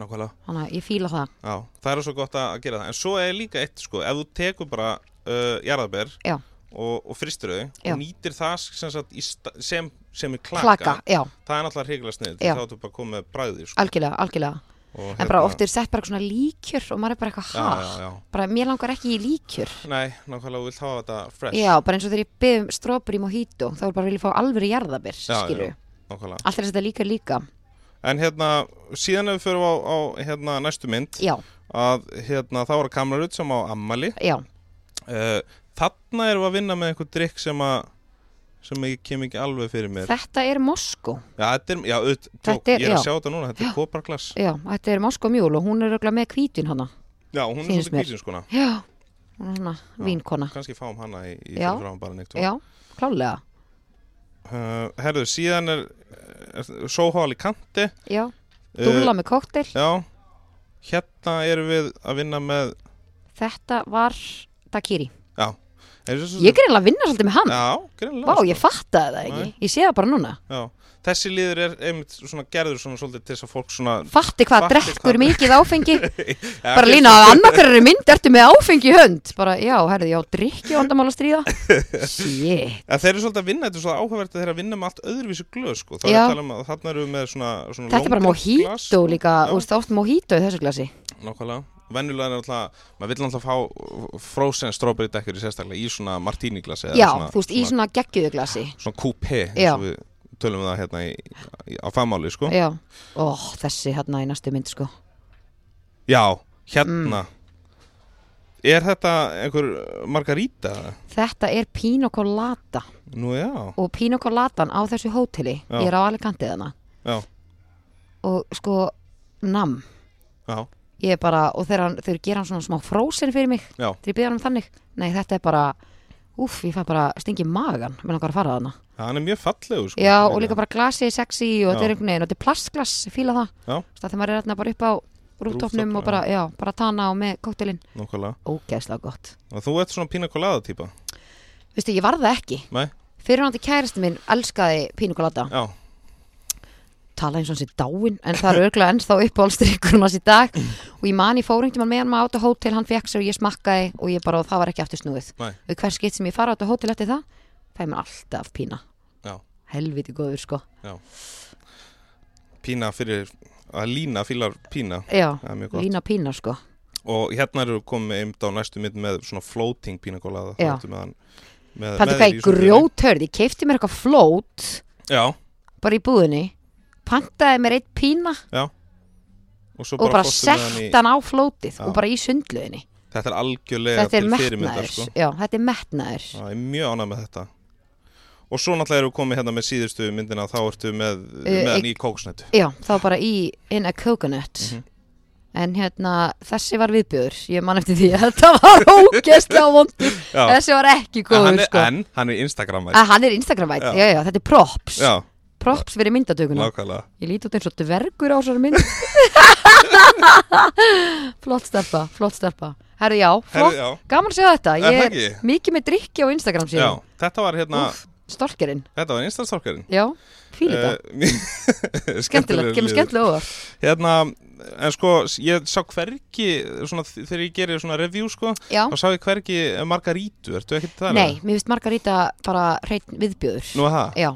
nákvæmlega. Þannig að ég fíla það. Já, það er svo gott að gera það. En svo er líka eitt, sko, ef þú tekur bara uh, jarðaber Já. og, og fristir þau og nýtir það sem, sagt, í sem, sem er klaka, Klaka, já, það er náttúrulega hrigilega snið þá ertu bara komið með bræði sko. algjörlega, algjörlega. En bara oft er sett bara svona líkjör og maður er bara eitthvað já, ha? já, já. Bara mér langar ekki í líkjör Nei, nákvæmlega, þú vilt hafa þetta fresh. Já, bara eins og þegar ég byggðum strawberry mojito þá er bara vilja fá alveg skilju já. nákvæmlega. Allt er þetta líka líka En hérna, síðan ef við förum á, á hérna, næstu mynd Já, að hérna, það var kamerut sem á ammali já, uh, Þarna erum við að vinna með einhver drikk sem að sem ég kem ekki alveg fyrir mér. Þetta er Moskó. Já, þetta er, já, tjók, Þetta er- ég er að já. sjá þetta núna, þetta er koparglass Já, þetta er Moskó mjúl og hún er örugglega með hvítin hana Já, hún er Finnst svolítið mér. kvísin skona Já, hún er svona vínkona Kanski fáum hana í, í Já. fyrir fram bara neitt Já, klálega uh, Herðu, síðan er, er Soho Alicante. Já, dúlla með koktel Já, hérna erum við að vinna með Þetta var Dakiri Já, Ég er eiginlega að vinna svolítið með hann Já, greinlega Vá, sko. ég fattaði það ekki Nei. Ég sé það bara núna Já, þessi liður er einmitt svona gerður svona svolítið til þess að fólk svona Fatti hvað Fatti drekkur hvað- mikið áfengi Ja, Bara lína, annað hverju mynd ertu með áfengi í hönd Bara, já, herði, já, drikki vandamál að stríða Shit En þeir eru svolítið að vinna, þetta er svo áhugavert að þeir eru að vinna með allt öðruvísu glöð sko. Það er Já. að tala um að þarna eru við með svona, svona Þetta er bara long drink mojito glas, sko. líka Já. Þú veist, oft mojito í þessu glasi Nákvæmlega Venjulega er náttúrulega, maður vill náttúrulega fá frozen strawberry daiquiri sérstaklega í svona martini glasi Já, svona, þú veist, í svona geggjöðu glasi. svona coupé eins og við tölum við það hérna í, í, á fagmáli sko. Já, ó, þessi hérna í næstu mynd, sko. Já, hérna. Mm. Er þetta einhver margarita? Þetta er pina colada Nú já, og pina coladan á þessu hóteli. Já. Ég er á Alicante þarna. Já, og sko, nam. Já, Ég er bara, og þegar hann- þeir gera hann svona smá frozen fyrir mig já. þegar ég byrja hann um þannig. Nei, þetta er bara, úff, ég fæ bara stingi magan með langar að fara þarna. Hann er mjög fallegur sko. Já, og líka bara glasið er sexy og Já. þetta er einhvern veginn, og þetta er plastglas, ég fíla það. Já. Þú veist, Þegar maður er þarna bara upp á rúftofnum Rooftop, og bara, já, bara tana og með kóktelin. Nákvæmlega. Ógeðslega gott. Og þú ert svona pina colada típa? Veistu, ég var það ekki. Nei, Fyrirhandi kærasti minn elskaði pínu colada já, tala eins og hans í dáin en það er örgulega ennþá uppáhaldstrykkur hans í dag. Og ég man ég fór einhvern veginn með hann á þetta hótel hann fekk sér og ég smakkaði og ég bara og það var ekki aftur snúið. Og hver skitt sem ég fara á þetta hótel eftir það fæ mér alltaf pína. Já. helviti góður sko. Pína fyrir að lína fílar pína. Já, er lína pína sko. Og hérna eru komið einmitt á næstu mynd með svona floating pína colada Já. Það ertu með hann? Með, Pældu með hvað ég í súpunni. grjóthörð, ég keipti mér eitthvað flót Já, bara í búðinni pantaði mér eitt pína Já Og, og bara með sett hann í- á flótið Já. og bara í sundluðinni Þetta er algjörlega þetta er til fyrirmyndar sko. já, þetta er metnaður Já, ég er mjög ánægð með þetta Og svo náttúrulega eru komið hérna með síðustu myndina Þá ertu með, Eh, með hann í kóksnættu já, þá bara í in a coconut Mhm. en hérna, þessi var viðbjöður ég man eftir því, þetta var ógeðslega vondur, þessi var ekki góður sko. en hann er Instagram að hann er Instagram-væt, Já. já. já, þetta er props Já, props fyrir myndatökuna. Nákvæmlega. Ég líti út eins og dvergur á þessari mynd. Flott steppa, flott steppa herru já, flott, Herri, já, gaman að segja þetta. Ég er ekki? mikið með drikki á Instagram já, síðan þetta var hérna Úff, storkerinn, Þetta var Instastálkarinn já, fíl þetta uh, skemmtilegt, kemur skemmtilega over Hérna, en sko, ég sá hvergi svona, þegar ég gerir svona review sko, já, þá sá ég hvergi margarítu, ertu ekki það? nei, mér finnst Margarita bara hreitn viðbjöður Nú er það? já, Já.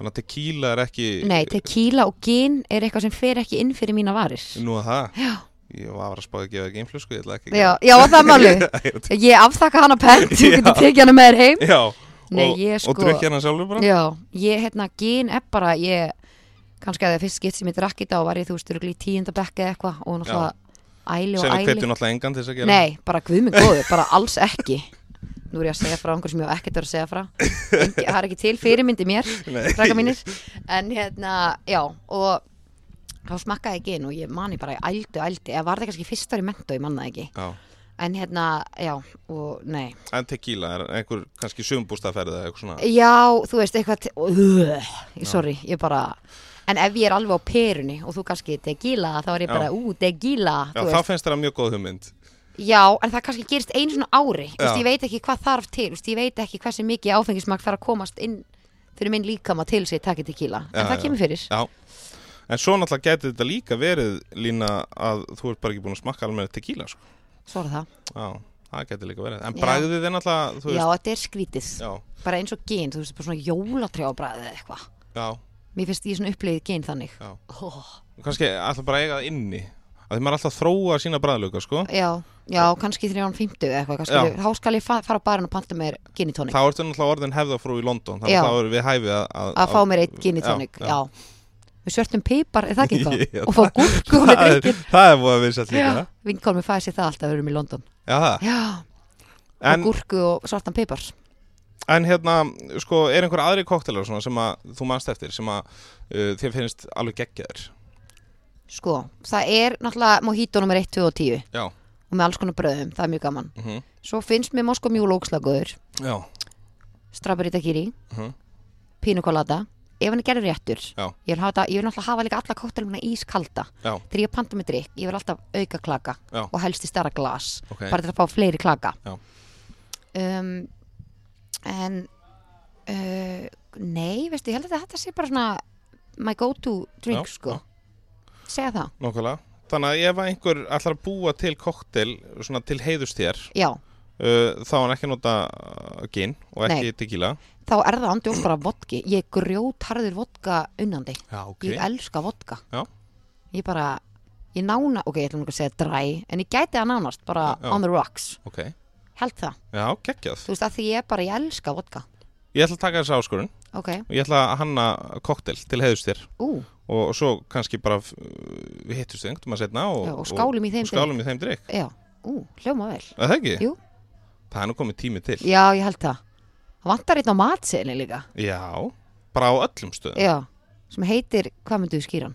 Þannig að tequila er ekki nei, tequila og gin er eitthvað sem fer ekki inn fyrir mína varir. Nú er það? já, Ég var að spáði að gefa ekki einflösku, ég ætla ekki já, já, það er máli ég afþakka hana pent, þú getur tekið hana með þér heim. Já, Nei, og, ég og sko- drukki hérna sjálfur bara? Já, ég hérna gin er bara ég, kannski að það er fyrst skipt sem ég drakk í dag og var ég þú veist í tíundabekki eða eitthvað og náttúrulega æli og æli. hvetjum náttúrulega engan til þess að gera. Nei, bara guðminn góður, bara alls ekki Nú er ég að segja frá einhver sem ég á ekkert verið að segja frá. Engi, Það er ekki til fyrirmyndi mér, krakka mínir. En hérna, já, og þá smakkaði ég gin og ég mani bara, ég ældu, ældi Eða var það kannski fyrst ári mentó, ég mannaði ekki. Já. En hérna, já, og nei. En tequila er einhver kannski sumbústaferð eða eitthvað svona? Já, þú veist, eitthvað uh, Sorry, ég bara En ef ég er alveg á perunni og þú kannski tequila þá er ég bara, ú, tequila Já, þá finnst það mjög góð hugmynd Já, en það kannski gerist einu svona ári. Já. Ég veit ekki hvað þarf til. Þú veist, Ég veit ekki hversu mikið áfengismakt þarf að komast inn fyrir minn líkama til sig takki tequila. Já, En það já. kemur fyrir. Já. En svo náttúrulega getur þetta líka verið lína að þú ert bara ekki búin að smakka alveg tequila sko. Svo er það. Já, það getur líka verið. En Já. bragðið er náttúrulega, Já, þetta er skrítið. Já, Bara eins og gen, þú veist, bara svona jólatrjábræðið eða eitthvað. Já, Mér finnst ég svona upplegið gen þannig. Já. Kannski alltaf bara eiga það inni að Því maður alltaf þróa sína bræðlöka, sko. Já, já, kannski 350 eða eitthvað kannski. Þá skal ég fa fara á barinn og panta mér gin í tónik Þá ertu náttúrulega orðin hefðafrú í London Þannig að þá erum við hæfið að að, fá mér eitt gin í tónik Já, já. Með svörtum pipar, er það ekki eitthvað? og fá gúrku er, drikkin það er búið að vissa líka vinkólmi fæði sér það alltaf að við erum í London. Já, Já, og gúrku og svartan pipar. En hérna, sko, er einhver aðri koktelar sem að þú manst eftir sem að uh, þér finnst alveg geggjaður Sko, það er náttúrulega mojito nummer 1, 2 og 10 Já, og með alls konar bröðum, það er mjög gaman. Mhm, Svo finnst mér Moskó mjúl ógslagöður já, Strawberry daiquiri, mhm, pina colada. Ef hann er gerður réttur. Já. ég vil, hafa, ég vil náttúrulega hafa líka alla kóttelumina ískalda. Þegar ég panta með drikk, ég vil alltaf auka klaka. Já. og helst í stærra glas. Ok. Bara til að fá fleiri klaka. Um, en uh, nei, veistu, ég held að þetta sé bara svona my go to drink sko. Segja það, Nákvæmlega. Þannig að ef einhver ætlar að búa til koktel til heiðust þér já. uh, þá er hann ekki að nota uh, gin og ekki tequila. Þá er það andjóð bara vodki. Ég grjótharður vodka unnandi. Já, ok. Ég elska vodka. Já. ég bara, ég nána ok, ég ætlum ekki að segja dry en ég gæti það nánast bara Já, on the rocks. Ok, held það, já, geggjað. Þú veist að því ég bara, ég elska vodka. Ég ætla að taka þessi áskorun ok, og ég ætla að hanna koktel til heiðust þér. Ú, og svo kannski bara uh, við þið einhvern veginn setna og, Já, og skálum í þeim skálum í þeim drikk ú, hljóma vel. Er það ekki? Jú. Það er nú komið tími til. Já, ég held það. Það vantar einn á matseðli líka. Já, bara á öllum stöðum. Já, sem heitir, hvað myndu skýran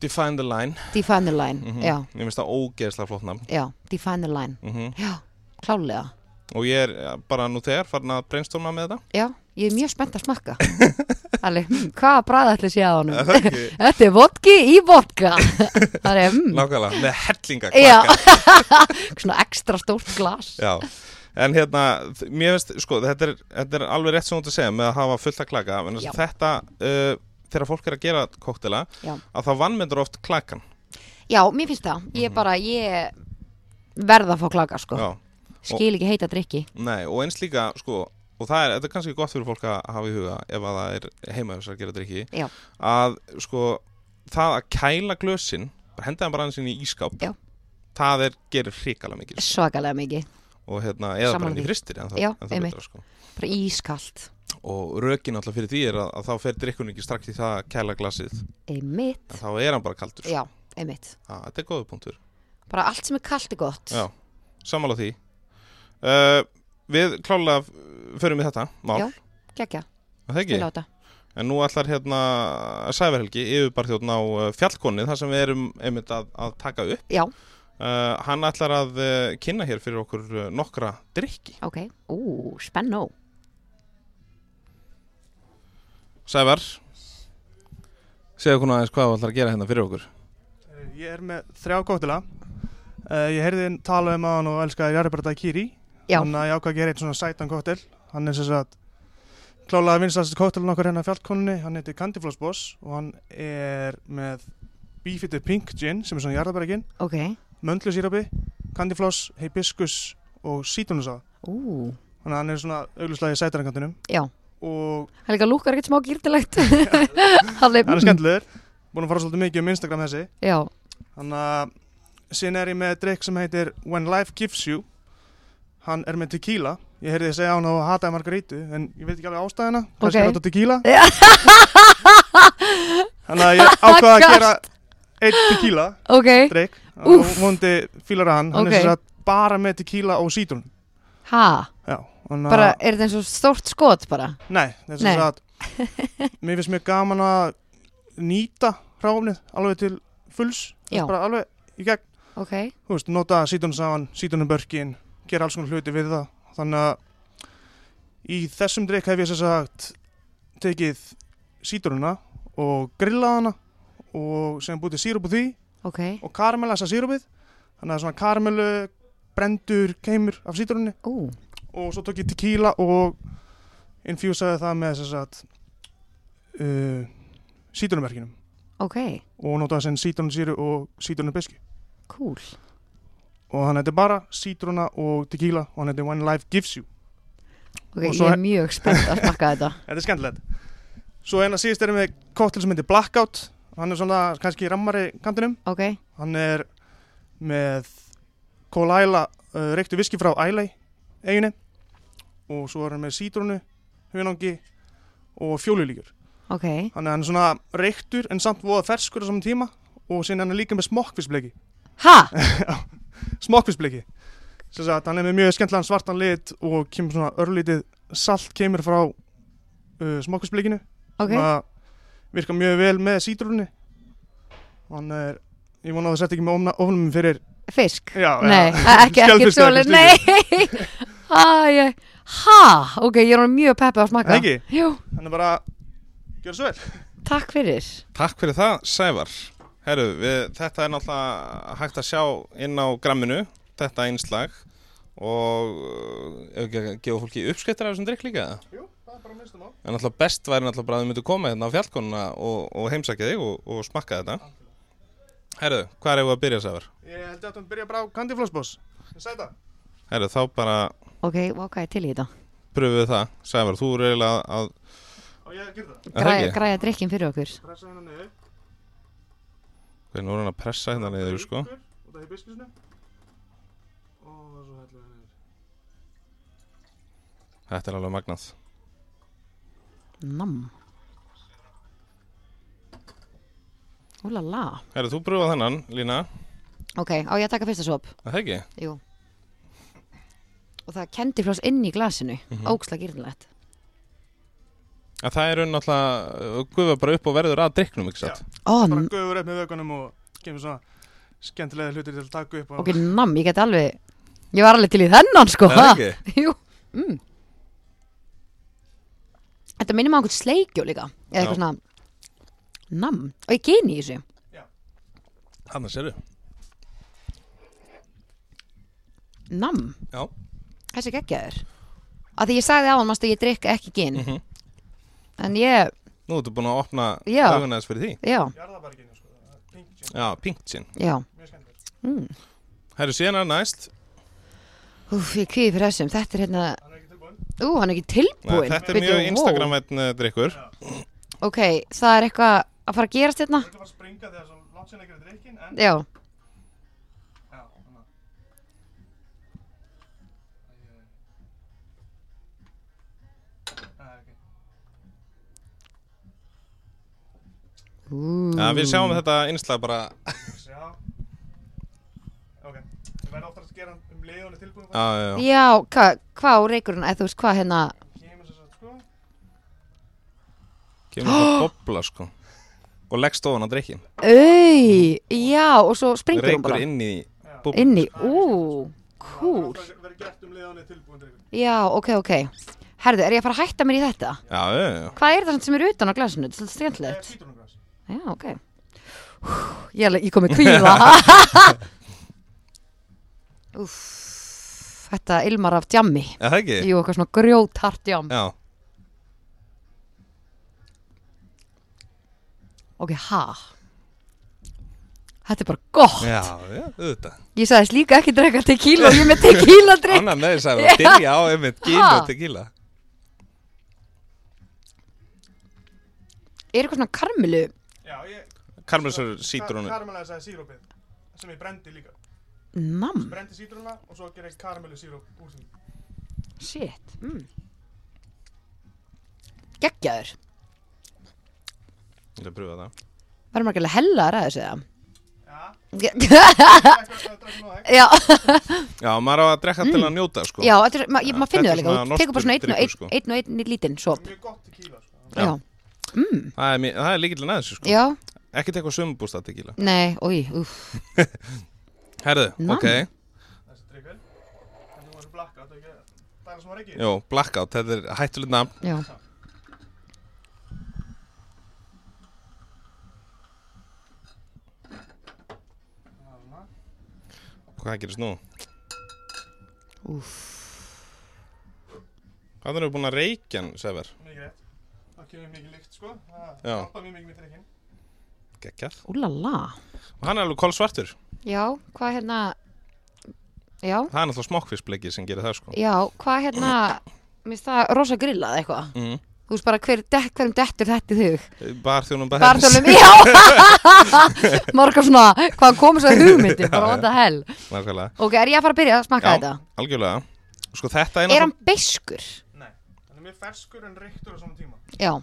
Define the line. Define the Line, Mhm. já, Ég finnst það ógeðslega flott nafn. Já Define the Line, mm já, klálega Og ég er ja, bara nú þegar farin að brainstorma með þetta. Já, ég er mjög spennt að smakka. Alveg, hm, hvaða bræða ætli sé að honum? Er það? Þetta er vodki í vodka. Það er, mm, Nákvæmlega, með hellinga svona ekstra stórt glas. Já, en hérna, mér finnst, sko, þetta er, þetta er alveg rétt sem þú ert að segja með að hafa fullt að klaka þetta, uh, þegar fólk er að gera koktela, Já. að þá vannmyndur oft klakan. Já, mér finnst það, ég bara, ég verða að fá klaka sko. Mhm. Já, Skil ekki heita drikki nei, og eins líka, sko og það er, þetta er kannski gott fyrir fólk að hafa í huga ef að það er heima þess að gera drikki Já. að, sko, það að kæla glösin, henda það bara aðeins inn í ískáp Já. það er, gerir hrikalega mikið Svakalega mikið. Og hérna, eða Sammála bara því. fristir en það, Já, en það betra, sko. bara ískalt. Og rökin alltaf fyrir því er að, að þá fer drikkun ekki strax í það kæla glasið. Einmitt, en þá er hann bara kaldur sko. já, einmitt. Ah, þetta er góða punktur. Bara allt sem er kalt er gott. Já, sammála því uh, Við klálega förum við þetta mál, Já. geggja, er það ekki? spila á þetta. En nú ætlar hérna Sæverhelgi yfirbarþjóðn á uh, fjallkonni þar sem við erum einmitt að, að taka upp. Já, uh, Hann ætlar að uh, kynna hér fyrir okkur uh, nokkra drikki ok, ú, spennó Sævar Segðu okkur aðeins hvað þú ætlar að gera hérna fyrir okkur. Ég er með þrjá kóttila uh, Ég heyrði þinn tala um að hann og elskaði Jaribara Daiquiri Já. Þannig að ég ákvað að gera eitt svona sætan kóttil Hann er sem sagt klálega vinstast kóttilin okkar hérna fjallkonunni. Hann heitir Candy Floss Boss og hann er með Beefeater Pink Gin sem er svona jarðabæra gin ok, Möndlusýrabi, Candy Floss, Hibiscus og ú, Þannig að hann er svona augluslega í sætarankantinum já. Og það líka lúkar ekkert smá gýrtilegt hann hann er skemmtilegur. Búin að fara svolítið mikið um Instagram þessi. Já, Þannig að síðan er ég með drikk sem heitir When Life Gives You Hann er með tequila. Ég heyrði þið segja hann og hataði margarítu En ég veit ekki alveg ástæðina Kannski Ok. er þetta tequila. Þannig að ég ákvaði að gera Eitt tequila ok. drikk. Og vondi fílar að hann Hann Ok. er sagt bara með tequila og sítrun að- bara, er þetta eins og stórt skot bara? Nei, þess Nei. að Mér finnst mér gaman að Nýta hráfnið alveg til fulls. Bara alveg í gegn. Þú veist, nota sítunsafann, sítunubörkin gera alls konar hluti við það. Þannig að í þessum drikk hef ég sem sagt tekið sítrununa og grillað hana og sem bútið sírup úr því ok, og karamellasa sírupið þannig að svona karamellu brendur keimur af sítrunni ú, og svo tók ég tequila og infjúsaði það með sem sagt uh, sítrunumverkinum ok, og notaði sem sítrunusíru og sítrunubisku cool og hann heitir bara sítruna og tequila og hann heitir When Life Gives You. Ok, ég er mjög spennt að smakka þetta. Þetta er skemmtilegt. Svo eina síðust erum við kóttel sem heitir Blackout. Hann er svona kannski rammari kantinum. Ok, hann er með Isla uh, reyktu viski frá Islay eiginu og svo er hann með sítrunu hunangi og fjólulíkur. Ok. Hann er hann svona reyktur en samt voða ferskur á saman tíma og síðan hann er líka með smokkfisbleki ha, smokkfisbleki sagt hann er með mjög skemmtilegan svartan lit og kemur svona örlítið salt kemur frá uh, smokkfisblekinu ok. Sem að virka mjög vel með sítrunni hann er ég vona að það sett ekki með ofnum fyrir fisk, já, nei, já. ekki, ekki eða svoleið, nei. Ha, ég, ha, ok, ég er mjög peppið að smakka ekki, jú, hann er bara gjör svo vel. Takk fyrir. Takk fyrir það, Sævar Herru, við, þetta er náttúrulega hægt að sjá inn á gramminu þetta einslag og uh, ef ekki gefa fólki uppskettir af þessum drikk líka? Jú, það er bara minnstum á en náttúrulega best væri náttúrulega bara að þau myndu koma hérna á fjallkonuna og, og heimsækja þig og, og smakka þetta. Herru, hvað er ef að byrja Sævar? ég held að hann byrja bara á Candy Floss Boss. Ég sagði það Herru, þá bara ok, ok, til í þetta? pröfum við það. Sævar, þú eru eiginlega að og ég gerði það. Það græja, ekki? græja drikkin fyrir okkur. Pressa hennar niður Nú er hann að pressa hérna niður, sko. Reykur út af hibiskusinu og svo hellum við niður. Þetta er alveg magnað. Nam. Úlala. Herru, þú pröfað þennan, Lína. Ok, á ég að taka fyrsta svop? Er Það ekki? jú. Og það kendi floss inn í glasinu. Mm Mhm. óksla gyrnilegt Að það er náttúrulega gufa bara upp og verður að drikknum, ekki satt? ó, bara n- guður upp með vögunum og kemur svona skemmtilega hlutir til að taka upp ok, nam, ég get alveg ég var alveg til í þennan sko. Er það ekki? jú. Mm. þetta minnir maður einhvern sleikjó líka eða eitthvað Já. svona nam, og ég geni í þessu. Þannig sérðu. Nam, Já. Þessi geggjaður? Að því ég sagði á hann að ég drikka ekki gin. Mhm. En ég, Nú ertu búin að opna Já. aðeins fyrir því. Já, sko, er Já, pink gin já. Mjög skemmtilegt. Mm. Herru, síðan er næst. Úf, ég kvíði fyrir þessum, þetta er hérna hann er ekki tilbúin Ú, hann er ekki Nei, tilbúin Þetta er Bíddu, mjög wow. Instagram-vætn uh, drikkur Ok, það er eitthvað að fara að gerast hérna? Það er ekki að springa þegar svo langt sinni að gera drikkin en Já, Já, við sjáum þetta einslag bara Já. Ok, við verðum oftar að gera um leið og hann er tilbúin. Já, já, já Já, hvað hva á reykurinn, eða þú veist hvað hérna Kemur þess að, sko. Kemur það bobla sko Og leggst ofan á drikkin Au, já, og svo springur hún bara inn í bobla Inn í, ú, cool Það verður gert um leið og hann er tilbúin. drengur. Já, ok, ok Herðu, er ég að fara að hætta mér í þetta? Já, já, já Hvað er það sem er utan á glasinu? Þetta er svolítið Það er skemmtilegt sítrónugras. Já, ok. Ég, ég kom í kvíða. Úff Þetta ilmar af djammi. Já, það ekki? Jú, eitthvað svona grjótart djam Já, Ok, ha? Þetta er bara gott. Já, já, auðvitað. Ég sagðist líka ekki drekka tequila og ég með tequila drikk Annar með þess að við byrja á einmitt gín Ha? og tequila. Er eitthvað svona karmilu Já, ég... Karmelsur sítrónu Karamellæsaði sírópið. Sem ég brendi líka. Nam, Brendi sítrónuna og svo ger ég karamellu síróp úr því. shit mm. Geggjaður Ég vil pröfa það maður ekki alveg hellaður að þessu eða? Já. Já, að já, Já, maður á að drekka til að njóta sko já þetta er, ma, ég, maður finnur það líka Þú tekur bara svona einn og einn, lítinn svo Mjög gott tequila, sko. Já, mm, Það er, það er líkillin að þessu sko já, Ekkert eitthvað sömbústa tequila nei, oi, uff Herðu, Nam. ok. Það. Jó, blackout, þetta er hættulegt nafn Já. Hvað gerist nú? úff Hvað er búin að reykja hann, Sever? Mikið rétt. Kemur mikið lykt, sko. Það Já. hjálpa mjög mikið með drikkin. Geggjað. Úlala Og hann er alveg kólsvartur Já, hvað hérna Já, Það er náttúrulega smokkfiskbleiki sem gerir það sko. Já, hvað hérna Mér finnst það rosa grillað eitthvað. Mm. Þú veist bara hver, det, hverjum dettur þetta í hug? Barþjónum Barþjónum, já. Margar svona, hvað komur svo hugmyndi Bara what the hell. Nákvæmlega. Ok, er ég að fara að byrja að smakka þetta? algjörlega. Sko þetta er Er hann beiskur? Er mjög ferskur en reyktur á saman tíma. Já,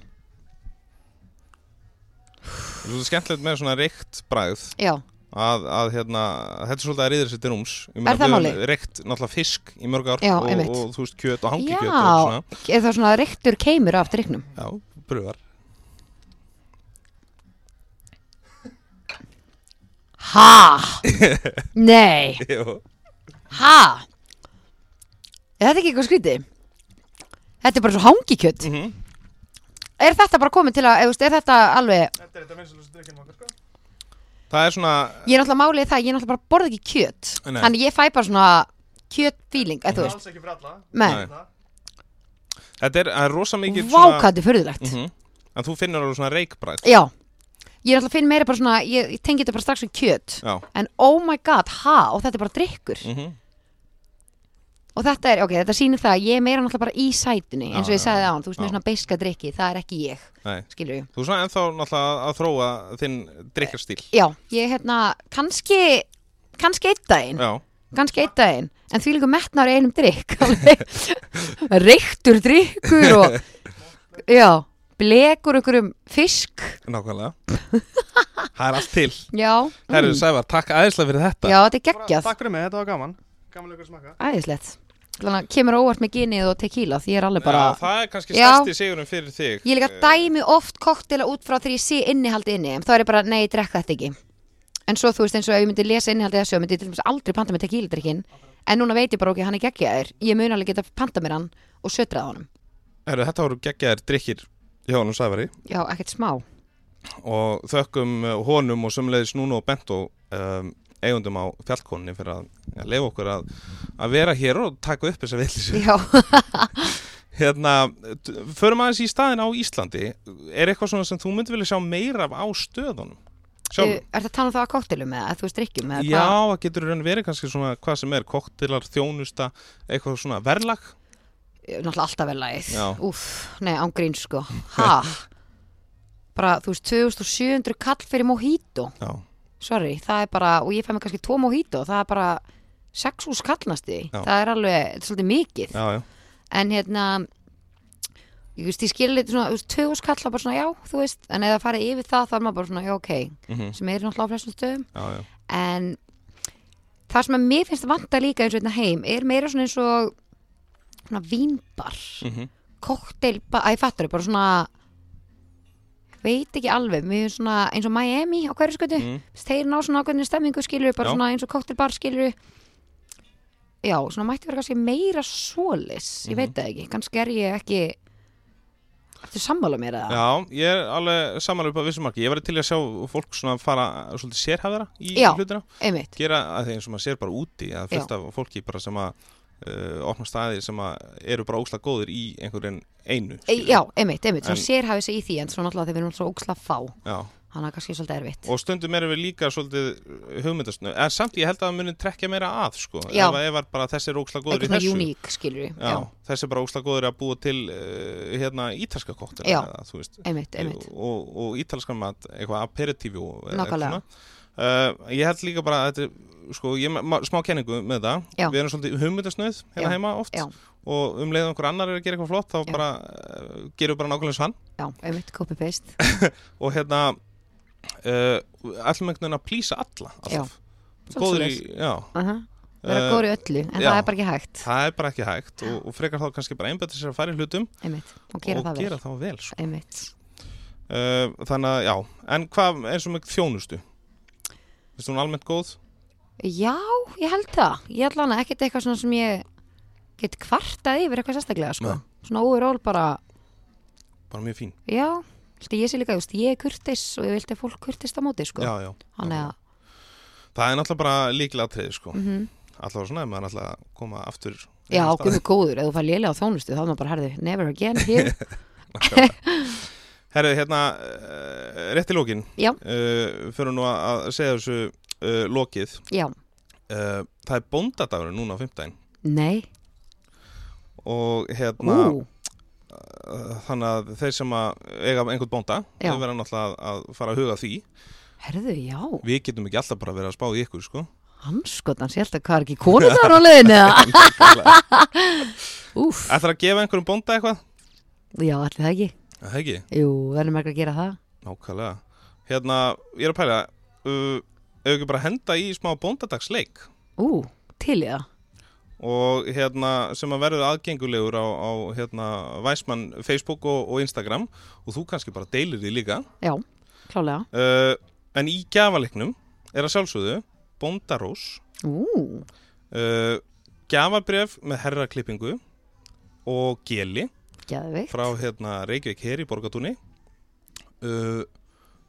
Svo skemmtilegt með svona reykt bræð já, að, að hérna, þetta er svolítið að reyður sér til rúms Ég meina, Er það málið? Reykt náttúrulega fisk í mörg ár Já, og, einmitt. og, þú veist kjöt og hangi Já. kjöt og svona er það svona reyktur keimur af drikknum? Já, bröðar Ha? Nei, Jú. ha? Er þetta ekki eitthvað skrítið? Þetta er bara svo hangikjöt Mhm. Er þetta bara komið til að, eða, er þetta alveg Þetta er þetta vinsalustu drikkin okkar, sko. Það er svona Ég er náttúrulega málið það, ég er náttúrulega bara borð ekki kjöt Nei. Þannig ég fæ bara svona eða þú Það er alls ekki fyrir alla. Nei. Nei. Þetta er, það er rosa mikið Vákandi fyrðulegt Mhm. En þú finnur alveg svona reykbræð Já, ég er náttúrulega finn meira bara svona Ég, ég tengi þetta bara strax við kjöt Já En oh my god, ha, og þetta er bara drikkur mm Og þetta er, ok, þetta sýnir það að Ég er meira náttúrulega bara í sætunni Eins og ég sagði já, án, þú veist, með svona beiska drikki Það er ekki ég, Nei. skilur ég Þú er svona ennþá náttúrulega að þróa þinn drikkarstíl Já, ég hérna, kannski Kannski einn daginn. Já, kannski einn daginn en því líka metnar einum drikk reyktur drikkur og já, blekur ykkur um fisk. Nákvæmlega. Það er allt til. Já, Herru, mm, Sævar, takk aðeinslega fyrir þetta. Já, þetta er geggjað. Takk fyrir mig, þetta var gaman. Gaman leikur að smaka. æðislegt Þannig að kemur óvart með ginið og tequila því ég er alveg bara Já, það er kannski stærsti sigurinn fyrir þig. Ég líka dæmi oft koktela út frá því ég sé innihaldi inni þá er ég bara, nei, ég drekk þetta ekki. En svo þú veist eins og ef ég myndi lesa innihaldi þessu myndi ég til dæmis aldrei panta með tequila drikkin en núna veit ég bara ok, hann er geggjaður. Ég mun alveg geta panta mér hann og sötraða honum. Herru, þetta voru geggjaðir drikkir hjá honum Sævari. Já, ekkert smá. Og eigundum á fjallkonni fyrir að ja, leifa okkur að, að vera hér og taka upp þessa villis já, Hérna, förum aðeins í staðin á Íslandi. Er eitthvað svona sem þú myndi vilja sjá meira af á stöðunum? Er Sjálfum? þetta að tala um það á koktelum eða að þú eða Já, það getur í raun verið kannski svona hvað sem er, koktelar, þjónusta eitthvað svona verðlag. Náttúrulega alltaf vel lagið. Já. Úff, nei, ángrín sko. Ha? Bara, þú veist, 2700 kall fyrir mojito. Já, sorry, það er bara, og ég fæ mig kannski tvo mojito, það er bara 6 úr kallnasti, Já. það er alveg þetta er svolítið mikið, já, já. En hérna ég veist, ég skilur litið svona, þú veist, tögus kalla bara svona, já, þú veist, en ef það farið yfir það, þá er maður bara svona, já, ok, mm sem er náttúrulega á flestum stöðum, já, já, en það sem að mér finnst vanta líka eins og hérna heim, er meira svona eins og svona vínbar, mm kokteil, að ég fattar bara svona, veit ekki alveg, mér finnst svona eins og Miami á hverju skötu, mm. þeir ná svona ákveðinu stemmingu skilur, bara Já. svona eins og kokteilbar skilur, já, svona mætti vera kannski meira svolis, ég Mhm. veit það ekki, kannski er ég ekki, Þetta er sammála mér eða? Já, ég er alveg samanlega upp á vissum marki Ég var til að sjá fólk svona fara svolítið sérhæfðara í Já. hlutina Einmitt. gera að því eins og maður sér bara úti að fullt af fólki bara sem að uh, opna staðir sem eru bara ósla góðir í einhverjum einu E, já, einmitt, einmitt, En- svona sérhæfi sig í því en svo náttúrulega þeir verðum svo óksla fá Já. þannig að kannski svolítið erfitt og stundum erum við líka svolítið hugmyndasnu en samt ég held að það muni trekkja meira að sko. Já. ef, ef bara þessi er ósla góður í eitthvað þessu svona uník, Já, já. þessi er bara ósla góður að búa til uh, hérna ítalska kóttina Já. eða, veist, einmitt, einmitt og, og ítalskan mat, eitthvað eða Nákvæmlega. uh, ég held líka bara að þetta er, sko, ég er smá kenningu með það Já. við erum svolítið hugmyndasnöð hérna Já. heima oft Já. og um leið einhver annar er að gera eitthvað flott þá bara uh, gerum við bara nákvæmlega svann já, einmitt, copy paste og hérna uh, einhvern veginn að plýsa alla alltaf góður í, já uh -huh. vera Eh, góður í öllu, en já. það er bara ekki hægt það er bara ekki hægt og, og frekar þá kannski bara einbættir sér að fara í hlutum einmitt, og gera og það gera vel vel sko. einmitt, uh, þannig að já, en hvað eins og með þjónustu Vistu hún almennt góð? Já, ég held það ég held hana ekkert eitthvað svona sem ég get kvartað yfir eitthvað sérstaklega sko. Nei. svona overall bara Bara mjög fín já, viltu ég sé líka, just, ég er kurtis og ég vilti að fólk kurtist á móti sko. Já, já þannig að Það er náttúrulega bara líkilega atriði sko. mm Alltaf svona ef maður er alltaf að koma aftur Já, á stað. gummi góður, ef þú fær lélega á þjónustu þá er maður bara, herðu, never again here Herðu, hérna, uh, rétt í lókin Já. uh, Fyrir nú að að segja þessu uh, lokið. Já, uh, Það er bóndadagur núna á 15 nei, Og hérna uh, Þannig að þeir sem að eiga einhvern bónda Já. Þau verða náttúrulega að, að fara að huga að því. Herðu, já. Við getum ekki alltaf bara verið að spá í ykkur sko. Hanskotans, ég held að hvað er ekki konur þar á leiðinu? Úf, Ætlar að gefa einhverjum bónda eitthvað? já, allir það ekki. Það ekki, Jú, verðum ekki að gera það. Nákvæmlega. Hérna, ég er að pæla uh, Ef við ekki bara henda í smá bóndadagsleik. Ú, til í það. Og hérna sem að verður aðgengulegur á, á hérna Væsmann Facebook og, og Instagram. Og þú kannski bara deilir því líka. Já, klálega. Uh, en í gjafaleiknum er að sjálfsögðu Bóndarós uh, gjafabref með herraklippingu og geli geðvikt frá hérna Reykjavík hér í Borgatúni uh,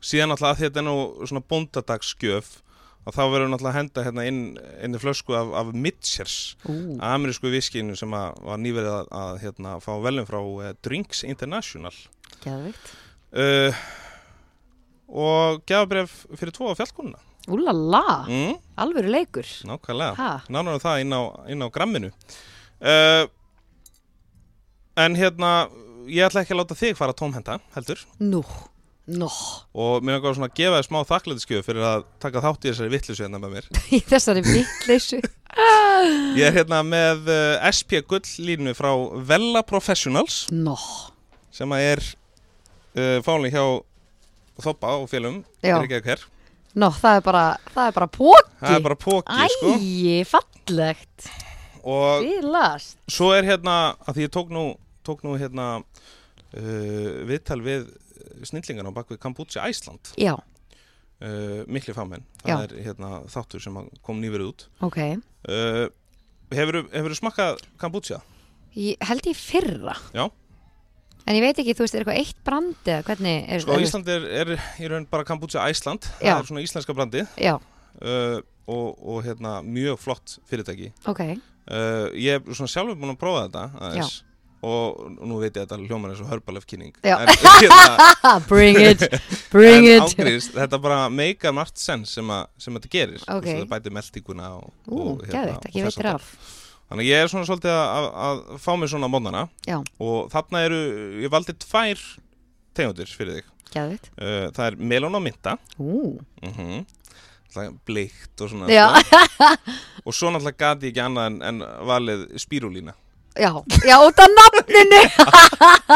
síðan alltaf þetta er nú svona bóndadagsgjöf að þá verður náttúrulega að henda hérna inn, inn í flösku af, af Mitchers Ú, amerísku viskinu sem að var nýverið að, að hérna, fá velum frá uh, Drinks International. Geðvikt uh, og gefabref fyrir tvo af fjallkonuna. Úlala, mm, alvöru leikur. Nákvæmlega, Ha, nánar um það inn á, inn á gramminu. Uh, en hérna ég ætla ekki að láta þig fara tómhenda heldur. Nú, nú og mér langar svona að gefa þér smá þakklætiskjöf fyrir að taka þátt í þessari vittlisu hérna með mér. Í þessari vittleysu ég er hérna með uh, SP Gull línu frá Vella Professionals. Nó, sem að er uh, fáling hjá Þoppa og félum nó, það er bara, það er bara póki það er bara póki sko. Æi, fallegt. Og Fylast svo er hérna að því ég tók nú, tók nú hérna uh, viðtal við snillingan á bakvið Kambútsi Æsland Já, uh, mikli fámenn, Já. það er hérna þáttur sem kom nýverið út. Ok. Uh, hefur þú smakkað Kambútsi? Held ég fyrra. Já. En ég veit ekki, þú veist, er eitthvað eitt brandi hvernig er, Sko er, Ísland er, er í raun bara Kambútsi Æsland það Já. er svona íslenska brandi Já, uh, og, og hérna mjög flott fyrirtæki. Ok. Uh, ég er svona sjálfur búin að prófa þetta aðeins og nú veit ég að þetta hljómar eins og hörbalef kynning Já. en, hérna, ah, Bring it, bring it. ágrís, þetta bara meikar margt sens sem, sem þetta gerir. Ok. Þú veist, það bæti meldinguna og, Ú, og, hérna, ekki og þess af háttar. þannig að ég er svona svolítið að, að, að fá mér svona mótnana. Já. og þarna eru, ég valdi tvær tegundir fyrir þig. Geðvikt uh, það er melón og mynda Ú, mm bleikt og svona og svo náttúrulega gati ég ekki annað en, en valið spírulína Já, já, út af nafninu.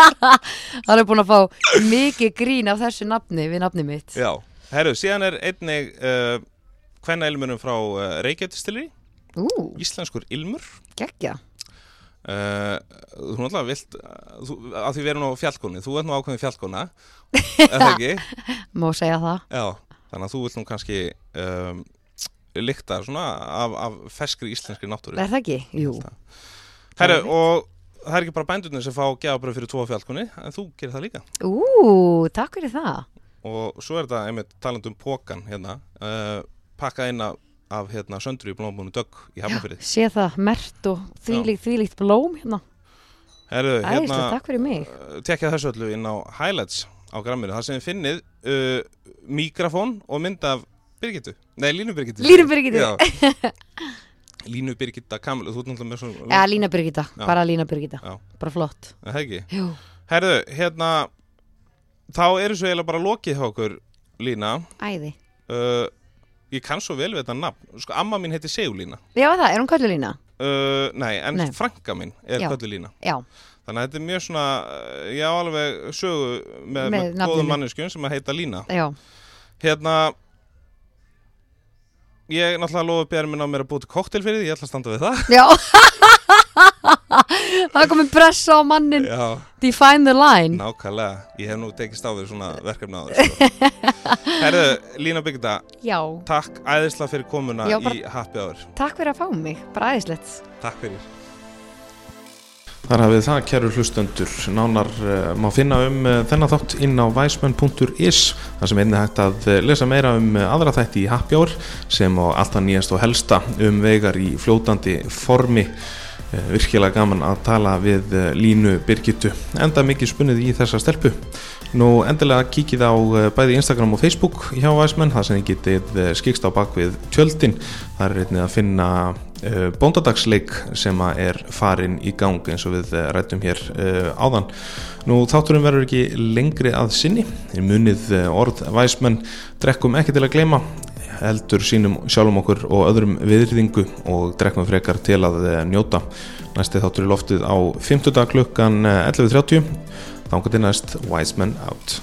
Það er búin að fá mikið grín af þessu nafni við nafni mitt. Já, herru, síðan er einnig uh, hvenna ilmunum frá uh, Reykjavík Ú, Íslenskur ilmur. Geggja uh, Þú náttúrulega vilt uh, þú, að því við erum á fjallkóni, þú ert nú ákveðin fjallkóna er það ekki? Má segja það. Já, þannig að þú vilt nú kannski um, lykta svona af, af ferskri íslenskri náttúru. Er það ekki? Jú Herru, og það er ekki bara bændurnir sem fá gefabröð fyrir tvo fjallkóni, en þú gerir það líka. Ú, takk fyrir það. Og svo er þetta einmitt taland um pókan hérna, uh, pakkað inn af, hérna, söndru í blómbúinu dögg í Hafnafyrði Sé það mert og þvílíkt, þvílíkt blóm hérna. Herru, Æsla, hérna takk fyrir mig. uh, tekja þessu öllu inn á highlights á gramminu, það sem finnið uh, mikrofón og mynd af Birgitu, nei Línu Birgitu Línu Birgitta Kamilu, þú ert náttúrulega með svona Já, Lína Birgitta, Já. bara Lína Birgitta Já. Bara flott Er það ekki? Jú, Herru, hérna þá eru svo eiginlega bara lokið hjá okkur Lína æði uh, ég kann svo vel við þetta nafn sko, amma mín heiti Sigurlína Já, það, er hún köllu Lína? uh, nei, en Nei. frænka mín er Já. köllu Lína Já, þannig að þetta er mjög svona uh, ég á alveg sögu með, Með með, nafninu. góðum manneskjum sem að heita Lína já, hérna ég náttúrulega lofa björn minn á mér að búið til koktel fyrir því, ég ætla að standa við það. Já. Það komin pressa á mannin já, Define the line. Nákvæmlega, ég hef nú tekist á við svona verkefni á þessu sko. herru, Lína Byggda Já, takk æðislega fyrir komuna Já, bara- í Happy Hour. takk fyrir að fá mig. Bara æðislegt. Takk fyrir Þar hafið það, kæru hlustendur, nánar uh, má finna um uh, þennan þátt inn á weisman.is þar sem einnig hægt að uh, lesa meira um uh, aðra þætti í Happy Hour sem á alltaf nýjast og helsta um vegar í fljótandi formi. Virkilega gaman að tala við Línu Birgittu, enda mikið spunnið í þessa stelpu. Nú endilega kíkið á bæði Instagram og Facebook hjá Weisman, það sem þið getið skikst á bakvið tjöldin. Það er einnig að finna bóndadagsleik sem er farin í gang eins og við uh, rættum hér uh, áðan. Nú þátturum verður ekki lengri að sinni, í munið uh, orð væsmenn drekkum ekki til að gleyma, heldur sínum sjálfum okkur og öðrum viðrýðingu og drekkum frekar til að njóta. Næsti þáttur í loftið á 50 klukkan uh, 11.30, þá til næst Wiseman out.